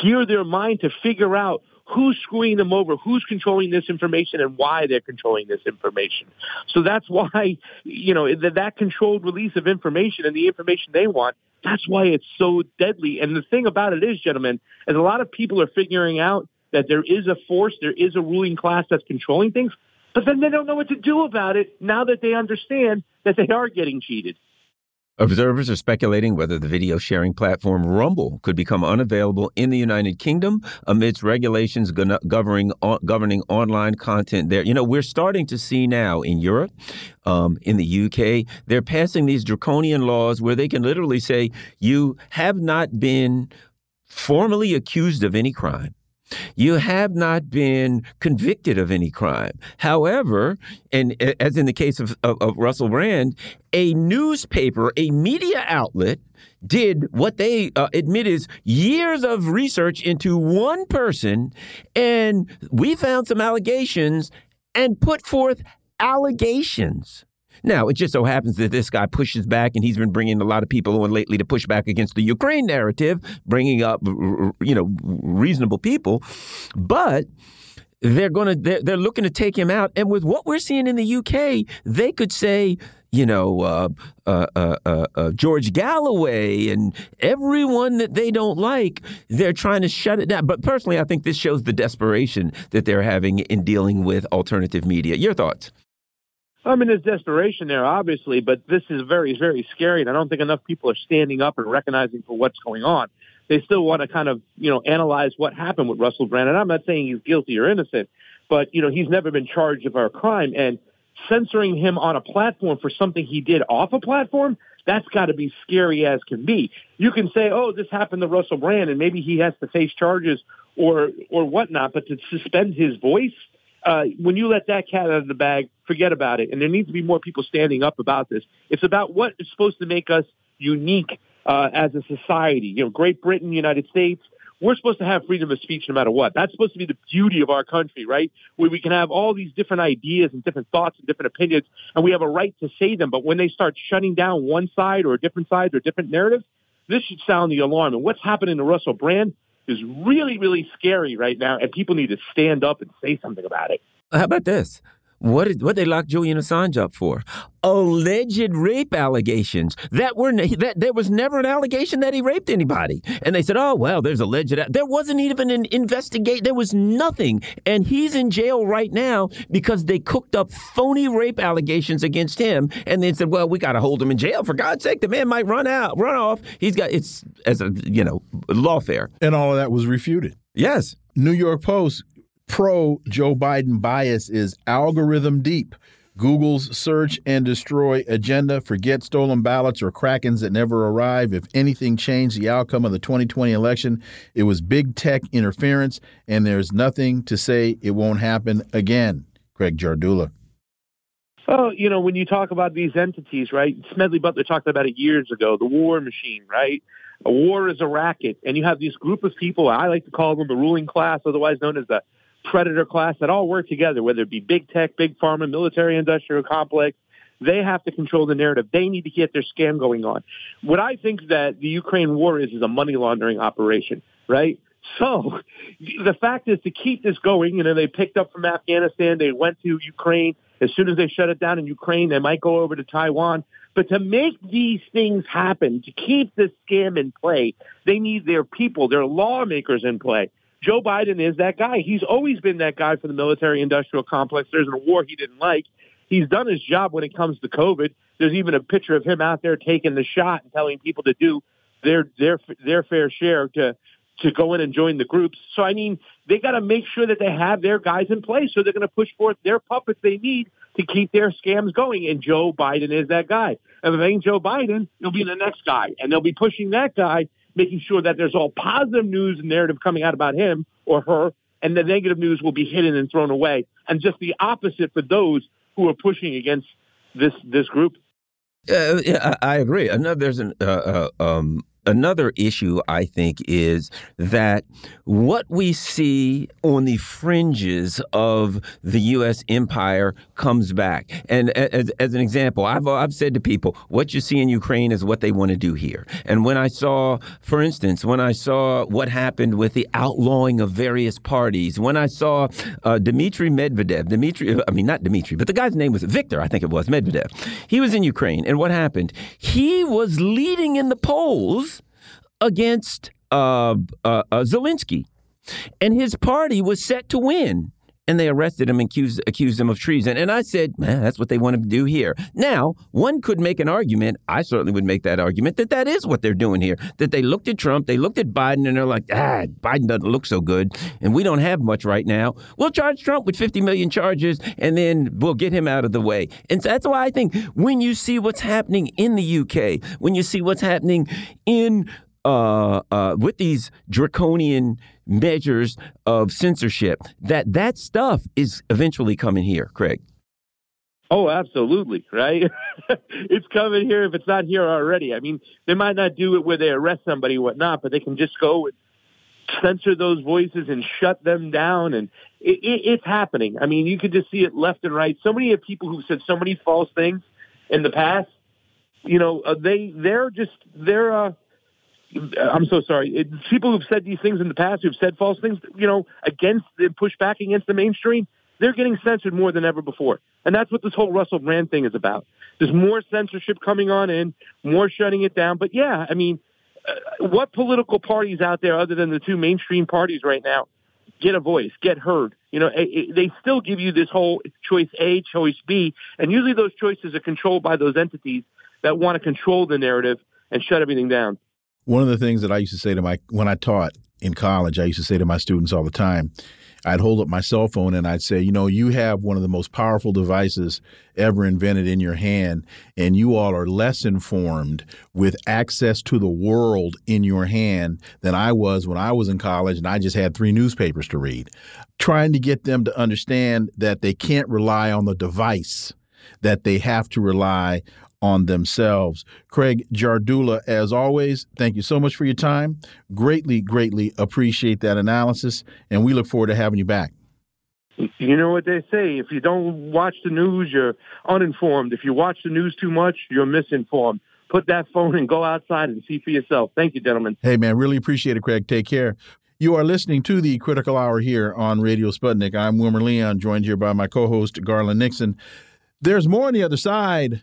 gear their mind to figure out who's screwing them over, who's controlling this information, and why they're controlling this information. So that's why, you know, that controlled release of information and the information they want, that's why it's so deadly. And the thing about it is, gentlemen, is a lot of people are figuring out that there is a force, there is a ruling class that's controlling things, but then they don't know what to do about it now that they understand that they are getting cheated. Observers are speculating whether the video sharing platform Rumble could become unavailable in the United Kingdom amidst regulations governing governing online content there. You know, we're starting to see now in Europe, um, in the UK, they're passing these draconian laws where they can literally say you have not been formally accused of any crime you have not been convicted of any crime. However, and as in the case of, of, of Russell Brand, a newspaper, a media outlet, did what they uh, admit is years of research into one person, and we found some allegations and put forth allegations now, it just so happens that this guy pushes back, and he's been bringing a lot of people on lately to push back against the Ukraine narrative, bringing up, you know, reasonable people. But they're going to they're, they're looking to take him out and with what we're seeing in the UK they could say you know uh, uh, uh, uh, uh George Galloway and everyone that they don't like they're trying to shut it down. But personally I think this shows the desperation that they're having in dealing with alternative media. Your thoughts I mean, there's desperation there, obviously, but this is very, very scary, and I don't think enough people are standing up and recognizing for what's going on. They still want to kind of, you know, analyze what happened with Russell Brand, and I'm not saying he's guilty or innocent, but you know, he's never been charged of a crime, and censoring him on a platform for something he did off a platform, that's got to be scary as can be. You can say, "Oh, this happened to Russell Brand, and maybe he has to face charges or or whatnot," but to suspend his voice uh, when you let that cat out of the bag, forget about it. And there needs to be more people standing up about this. It's about what is supposed to make us unique uh, as a society. You know, Great Britain, United States, we're supposed to have freedom of speech no matter what. That's supposed to be the beauty of our country, right? Where we can have all these different ideas and different thoughts and different opinions, and we have a right to say them. But when they start shutting down one side or a different sides or different narratives, this should sound the alarm. And what's happening to Russell Brand is really, really scary right now, and people need to stand up and say something about it. How about this? What did what they locked Julian Assange up for? Alleged rape allegations that were that there was never an allegation that he raped anybody, and they said, "Oh well, there's alleged." There wasn't even an investigate. There was nothing, and he's in jail right now because they cooked up phony rape allegations against him, and then said, "Well, we got to hold him in jail for God's sake. The man might run out, run off. He's got it's as a you know lawfare." And all of that was refuted. Yes. New York Post pro Joe Biden bias is algorithm deep. Google's search and destroy agenda, forget stolen ballots or krakens that never arrive. If anything changed the outcome of the 2020 election, it was big tech interference, and there's nothing to say it won't happen again. Craig Jardula. Oh, you know, when you talk about these entities, right? Smedley Butler talked about it years ago, the war machine, right? A war is a racket, and you have this group of people, I like to call them the ruling class, otherwise known as the predator class that all work together, whether it be big tech, big pharma, military industrial complex. They have to control the narrative. They need to get their scam going on. What I think that the Ukraine war is is a money laundering operation, right? So the fact is to keep this going, you know, they picked up from Afghanistan, they went to Ukraine. As soon as they shut it down in Ukraine, they might go over to Taiwan. But to make these things happen, to keep this scam in play, they need their people, their lawmakers in play. Joe Biden is that guy. He's always been that guy for the military industrial complex. There's a war he didn't like. He's done his job when it comes to COVID. There's even a picture of him out there taking the shot and telling people to do their their their fair share to to go in and join the groups. So I mean, they got to make sure that they have their guys in place. So they're going to push forth their puppets they need to keep their scams going. And Joe Biden is that guy. And if it ain't Joe Biden, he'll be the next guy, and they'll be pushing that guy making sure that there's all positive news and narrative coming out about him or her, and the negative news will be hidden and thrown away. And just the opposite for those who are pushing against this this group. Uh, yeah, I, I agree. Another there's an uh, uh, um, another issue, I think, is that what we see on the fringes of the U.S. empire comes back. And as, as, an example, I've, I've said to people, what you see in Ukraine is what they want to do here. And when I saw, for instance, when I saw what happened with the outlawing of various parties, when I saw uh, Dmitry Medvedev, Dmitry, I mean, not Dmitry, but the guy's name was Victor, I think it was, Medvedev. He was in Ukraine. And what happened? He was leading in the polls against uh, uh, uh, Zelensky, and his party was set to win. And they arrested him and accused, accused him of treason. And I said, man, that's what they want to do here. Now, one could make an argument, I certainly would make that argument, that that is what they're doing here. That they looked at Trump, they looked at Biden, and they're like, ah, Biden doesn't look so good, and we don't have much right now. We'll charge Trump with 50 million charges, and then we'll get him out of the way. And so that's why I think when you see what's happening in the UK, when you see what's happening in uh, uh, with these draconian measures of censorship, that that stuff is eventually coming here, Craig. Oh, absolutely, right? it's coming here if it's not here already. I mean, they might not do it where they arrest somebody whatnot, but they can just go and censor those voices and shut them down. And it, it, it's happening. I mean, you could just see it left and right. So many people who've said so many false things in the past, you know, uh, they, they're just, they're, uh, I'm so sorry. It, people who've said these things in the past, who've said false things, you know, against and push back against the mainstream, they're getting censored more than ever before. And that's what this whole Russell Brand thing is about. There's more censorship coming on in, more shutting it down. But yeah, I mean, uh, what political parties out there other than the two mainstream parties right now get a voice, get heard? You know, they still give you this whole choice A, choice B, and usually those choices are controlled by those entities that want to control the narrative and shut everything down. One of the things that I used to say to my when I taught in college, I used to say to my students all the time, I'd hold up my cell phone and I'd say, you know, you have one of the most powerful devices ever invented in your hand, and you all are less informed with access to the world in your hand than I was when I was in college and I just had three newspapers to read. Trying to get them to understand that they can't rely on the device, that they have to rely on themselves. Craig Jardula, as always, thank you so much for your time. Greatly, greatly appreciate that analysis, and we look forward to having you back. You know what they say if you don't watch the news, you're uninformed. If you watch the news too much, you're misinformed. Put that phone and go outside and see for yourself. Thank you, gentlemen. Hey, man, really appreciate it, Craig. Take care. You are listening to the Critical Hour here on Radio Sputnik. I'm Wilmer Leon, joined here by my co host, Garland Nixon. There's more on the other side.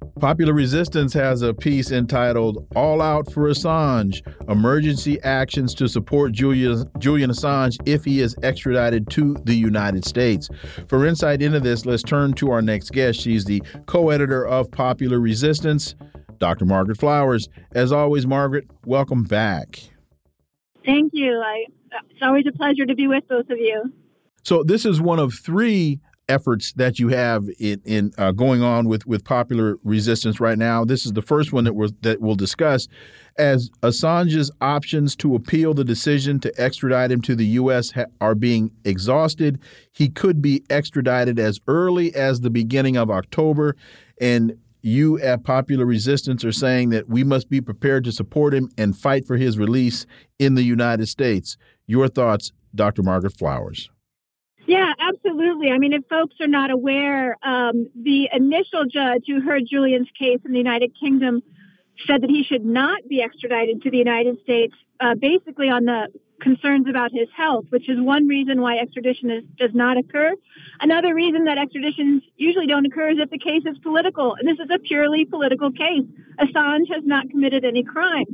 Popular Resistance has a piece entitled All Out for Assange Emergency Actions to Support Julian, Julian Assange if he is extradited to the United States. For insight into this, let's turn to our next guest. She's the co editor of Popular Resistance, Dr. Margaret Flowers. As always, Margaret, welcome back. Thank you. I, it's always a pleasure to be with both of you. So, this is one of three efforts that you have in, in uh, going on with, with popular resistance right now. This is the first one that we that we'll discuss. As Assange's options to appeal the decision to extradite him to the U.S. are being exhausted, he could be extradited as early as the beginning of October. And you at Popular Resistance are saying that we must be prepared to support him and fight for his release in the United States. Your thoughts, Dr. Margaret Flowers. Yeah, absolutely. I mean, if folks are not aware, um, the initial judge who heard Julian's case in the United Kingdom said that he should not be extradited to the United States, uh, basically on the concerns about his health, which is one reason why extradition is, does not occur. Another reason that extraditions usually don't occur is if the case is political, and this is a purely political case. Assange has not committed any crime.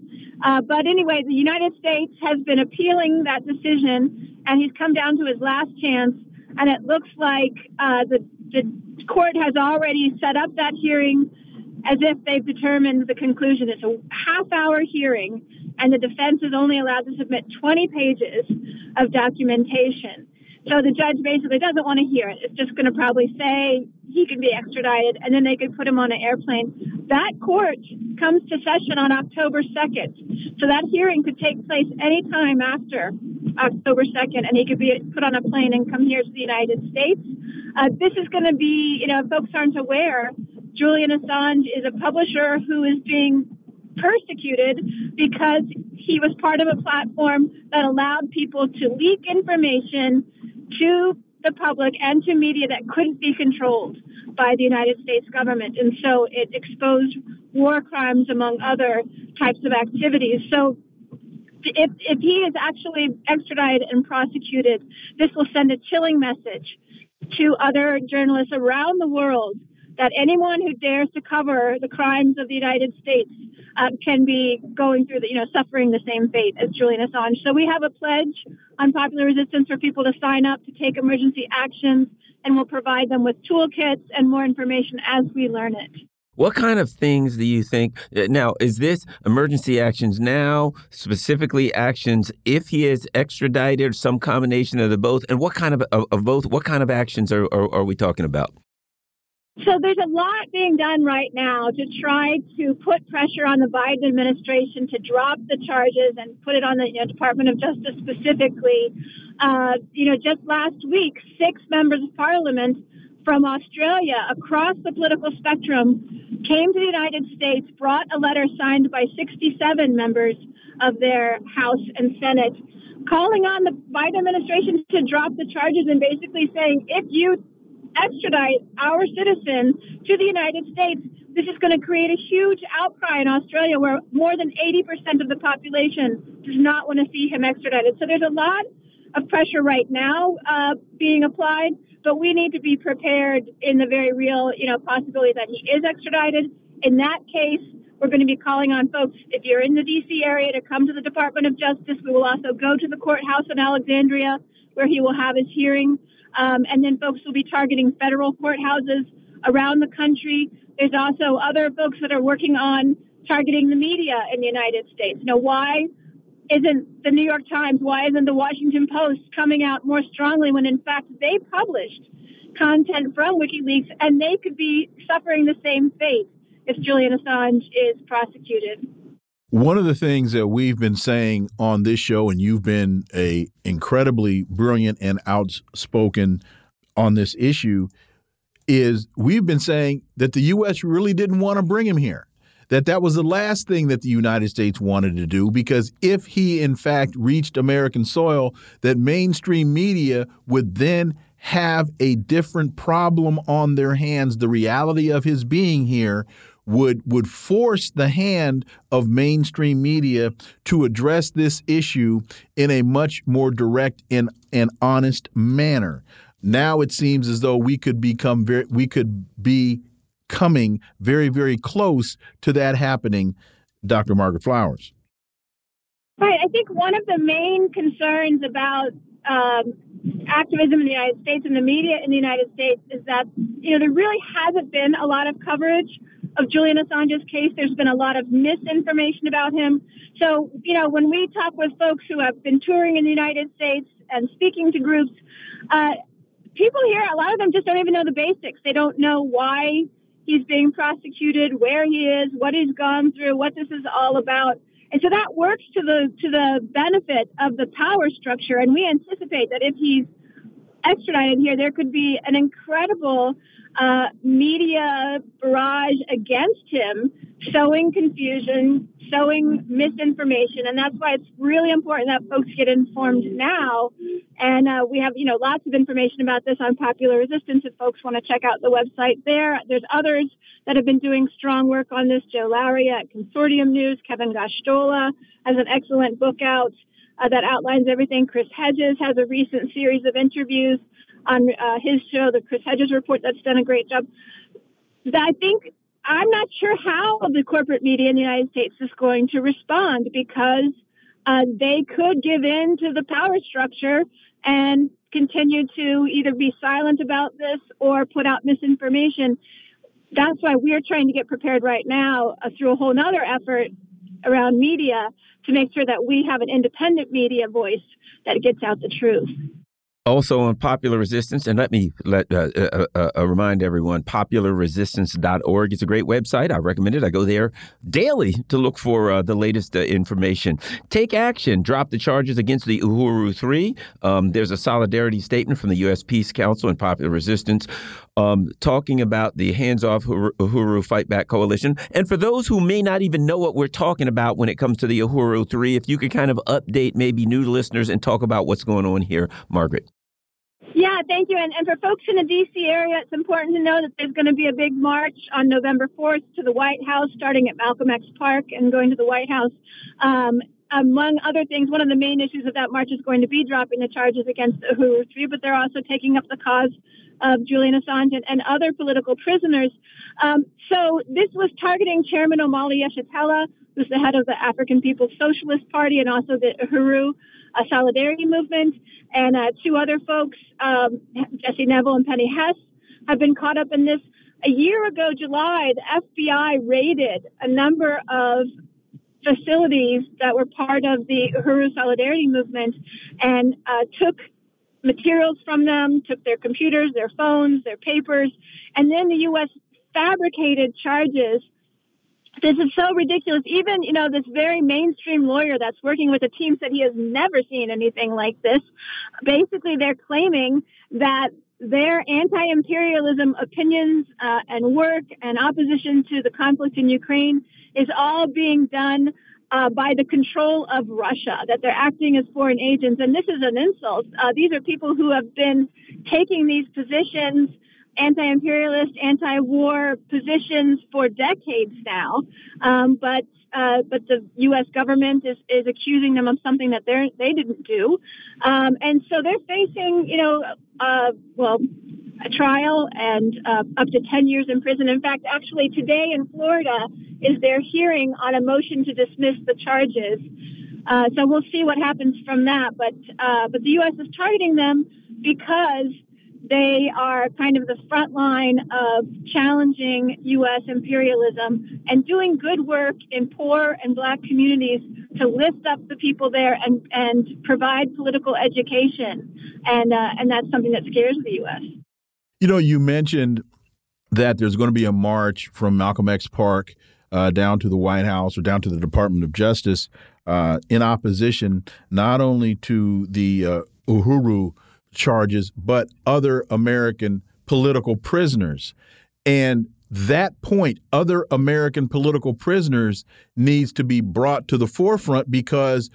Uh, but anyway, the United States has been appealing that decision, and he's come down to his last chance. And it looks like uh, the, the court has already set up that hearing as if they've determined the conclusion. It's a half hour hearing, and the defense is only allowed to submit 20 pages of documentation. So the judge basically doesn't want to hear it. It's just going to probably say he can be extradited, and then they could put him on an airplane. That court comes to session on October 2nd. So that hearing could take place anytime after October 2nd, and he could be put on a plane and come here to the United States. Uh, this is going to be, you know, folks aren't aware, Julian Assange is a publisher who is being persecuted because he was part of a platform that allowed people to leak information to the public and to media that couldn't be controlled by the United States government. And so it exposed war crimes among other types of activities. So if, if he is actually extradited and prosecuted, this will send a chilling message to other journalists around the world that anyone who dares to cover the crimes of the United States uh, can be going through the, you know, suffering the same fate as Julian Assange. So we have a pledge on popular resistance for people to sign up to take emergency actions, and we'll provide them with toolkits and more information as we learn it. What kind of things do you think? Uh, now, is this emergency actions now, specifically actions if he is extradited, some combination of the both? And what kind of, of, of both? What kind of actions are, are, are we talking about? So there's a lot being done right now to try to put pressure on the Biden administration to drop the charges and put it on the you know, Department of Justice specifically. Uh, you know, just last week, six members of parliament from Australia across the political spectrum came to the United States, brought a letter signed by 67 members of their House and Senate, calling on the Biden administration to drop the charges and basically saying, if you extradite our citizen to the United States, this is going to create a huge outcry in Australia where more than 80% of the population does not want to see him extradited. So there's a lot of pressure right now uh, being applied, but we need to be prepared in the very real, you know, possibility that he is extradited. In that case, we're going to be calling on folks, if you're in the DC area, to come to the Department of Justice. We will also go to the courthouse in Alexandria where he will have his hearing. Um, and then folks will be targeting federal courthouses around the country. There's also other folks that are working on targeting the media in the United States. Now, why isn't the New York Times, why isn't the Washington Post coming out more strongly when in fact they published content from WikiLeaks and they could be suffering the same fate if Julian Assange is prosecuted? One of the things that we've been saying on this show, and you've been a incredibly brilliant and outspoken on this issue, is we've been saying that the U.S. really didn't want to bring him here. That that was the last thing that the United States wanted to do because if he in fact reached American soil, that mainstream media would then have a different problem on their hands. The reality of his being here would would force the hand of mainstream media to address this issue in a much more direct and, and honest manner. Now it seems as though we could become very we could be coming very very close to that happening, Dr. Margaret Flowers. Right. I think one of the main concerns about um, activism in the United States and the media in the United States is that you know there really hasn't been a lot of coverage of Julian Assange's case. There's been a lot of misinformation about him. So, you know, when we talk with folks who have been touring in the United States and speaking to groups, uh, people here, a lot of them just don't even know the basics. They don't know why he's being prosecuted, where he is, what he's gone through, what this is all about. And so that works to the to the benefit of the power structure. And we anticipate that if he's extradited here, there could be an incredible uh, media barrage against him, sowing confusion, sowing misinformation, and that's why it's really important that folks get informed now. And uh, we have, you know, lots of information about this on Popular Resistance. If folks want to check out the website there, there's others that have been doing strong work on this. Joe Lauria at Consortium News, Kevin Gosztola has an excellent book out. Uh, that outlines everything. Chris Hedges has a recent series of interviews on uh, his show, the Chris Hedges Report, that's done a great job. I think I'm not sure how the corporate media in the United States is going to respond because uh, they could give in to the power structure and continue to either be silent about this or put out misinformation. That's why we're trying to get prepared right now uh, through a whole nother effort around media to make sure that we have an independent media voice that gets out the truth also on Popular Resistance. And let me let uh, uh, uh, uh remind everyone, popularresistance.org is a great website. I recommend it. I go there daily to look for uh, the latest uh, information. Take action. Drop the charges against the Uhuru 3. Um, there's a solidarity statement from the U.S. Peace Council and Popular Resistance um, talking about the Hands Off Uhuru Fight Back Coalition. And for those who may not even know what we're talking about when it comes to the Uhuru 3, if you could kind of update maybe new listeners and talk about what's going on here, Margaret. Yeah, thank you. And, and for folks in the D.C. area, it's important to know that there's going to be a big march on November 4th to the White House, starting at Malcolm X Park and going to the White House. Um, among other things, one of the main issues of that march is going to be dropping the charges against the Uhuru 3, but they're also taking up the cause of Julian Assange and, and other political prisoners. Um, so this was targeting Chairman Omali Yeshitela, who's the head of the African People's Socialist Party and also the Uhuru uh, Solidarity Movement. And uh, two other folks, um, Jesse Nevel and Penny Hess, have been caught up in this. A year ago, July, the FBI raided a number of facilities that were part of the Uhuru Solidarity Movement and uh, took materials from them, took their computers, their phones, their papers, and then the U.S. fabricated charges. This is so ridiculous. Even, you know, this very mainstream lawyer that's working with a team said he has never seen anything like this. Basically, they're claiming that their anti-imperialism opinions uh, and work and opposition to the conflict in Ukraine is all being done uh, by the control of Russia, that they're acting as foreign agents. And this is an insult. Uh, these are people who have been taking these positions, anti-imperialist, anti-war positions for decades now. Um, but uh, but the U.S. government is, is accusing them of something that they they didn't do, um, and so they're facing, you know, uh, well, a trial and uh, up to 10 years in prison. In fact, actually today in Florida is their hearing on a motion to dismiss the charges. Uh, so we'll see what happens from that. But uh, but the U.S. is targeting them because They are kind of the front line of challenging U.S. imperialism and doing good work in poor and black communities to lift up the people there and, and provide political education. And, uh, and that's something that scares the U.S. You know, you mentioned that there's going to be a march from Malcolm X Park uh, down to the White House or down to the Department of Justice uh, in opposition not only to the uh, Uhuru charges, but other American political prisoners. And that point, other American political prisoners, needs to be brought to the forefront because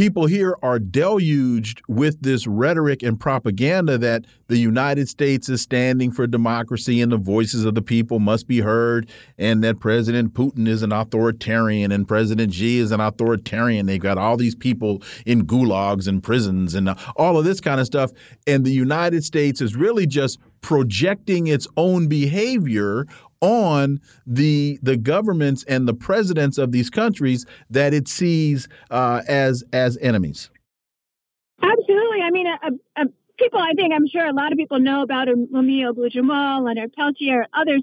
people here are deluged with this rhetoric and propaganda that the United States is standing for democracy and the voices of the people must be heard, and that President Putin is an authoritarian and President Xi is an authoritarian. They've got all these people in gulags and prisons and all of this kind of stuff. And the United States is really just projecting its own behavior on the the governments and the presidents of these countries that it sees uh, as as enemies. Absolutely. I mean, a, a, people. I think I'm sure a lot of people know about Mumia Abu-Jamal, Leonard Peltier, others.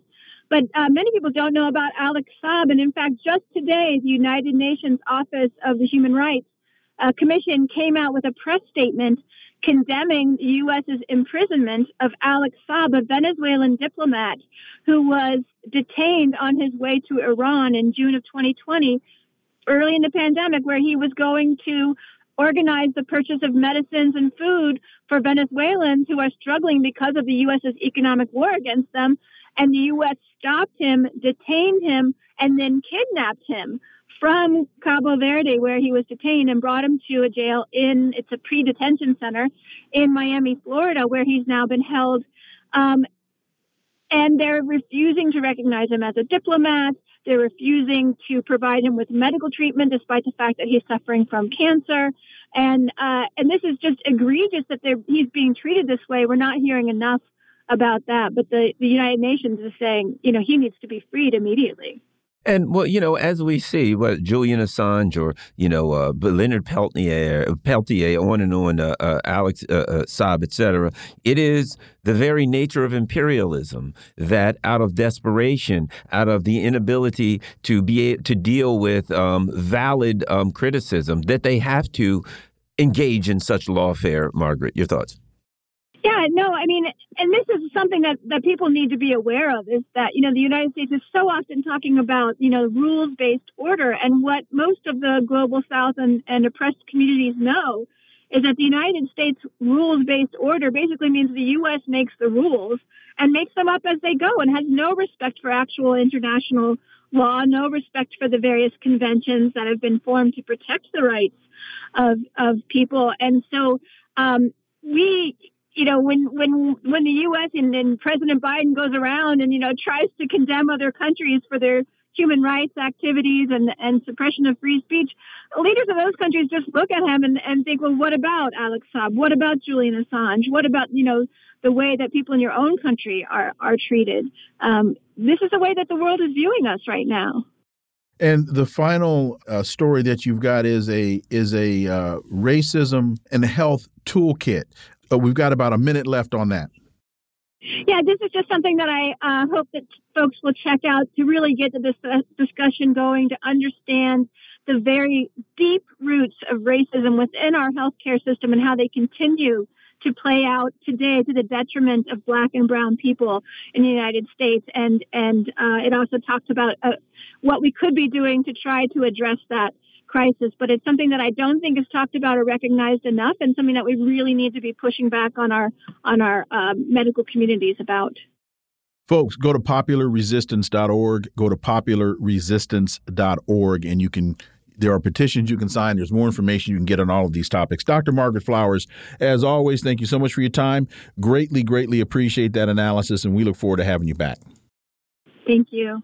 But uh, many people don't know about Alex Saab. And in fact, just today, the United Nations Office of the Human Rights uh, Commission came out with a press statement condemning the U.S.'s imprisonment of Alex Saab, a Venezuelan diplomat who was detained on his way to Iran in June of 2020, early in the pandemic, where he was going to organize the purchase of medicines and food for Venezuelans who are struggling because of the U.S.'s economic war against them. And the U.S. stopped him, detained him, and then kidnapped him from Cabo Verde, where he was detained, and brought him to a jail in it's a pre-detention center in Miami, Florida, where he's now been held. Um, and they're refusing to recognize him as a diplomat. They're refusing to provide him with medical treatment, despite the fact that he's suffering from cancer. And uh, and this is just egregious that he's being treated this way. We're not hearing enough about that. But the, the United Nations is saying, you know, he needs to be freed immediately. And well, you know, as we see, what Julian Assange or you know uh, Leonard Peltier, Peltier, on and on, uh, uh, Alex uh, uh, Saab, etc. It is the very nature of imperialism that, out of desperation, out of the inability to be to deal with um, valid um, criticism, that they have to engage in such lawfare. Margaret, your thoughts? Yeah, no, I mean, and this is something that, that people need to be aware of is that, you know, the United States is so often talking about, you know, rules based order. And what most of the global south and, and oppressed communities know is that the United States rules based order basically means the U.S. makes the rules and makes them up as they go and has no respect for actual international law, no respect for the various conventions that have been formed to protect the rights of, of people. And so, um, we, you know, when when when the U.S. and, and President Biden goes around and you know tries to condemn other countries for their human rights activities and and suppression of free speech, leaders of those countries just look at him and, and think, well, what about Alex Saab? What about Julian Assange? What about you know the way that people in your own country are are treated? Um, this is the way that the world is viewing us right now. And the final uh, story that you've got is a is a uh, racism and health toolkit. Uh, we've got about a minute left on that. Yeah, this is just something that I uh, hope that folks will check out to really get this discussion going, to understand the very deep roots of racism within our healthcare system and how they continue to play out today to the detriment of black and brown people in the United States. And, and uh, it also talks about uh, what we could be doing to try to address that crisis, but it's something that I don't think is talked about or recognized enough, and something that we really need to be pushing back on our on our um, medical communities about. Folks, go to popularresistance.org. Go to popularresistance.org, and you can. There are petitions you can sign. There's more information you can get on all of these topics. Dr. Margaret Flowers, as always, thank you so much for your time. Greatly, greatly appreciate that analysis, and we look forward to having you back. Thank you.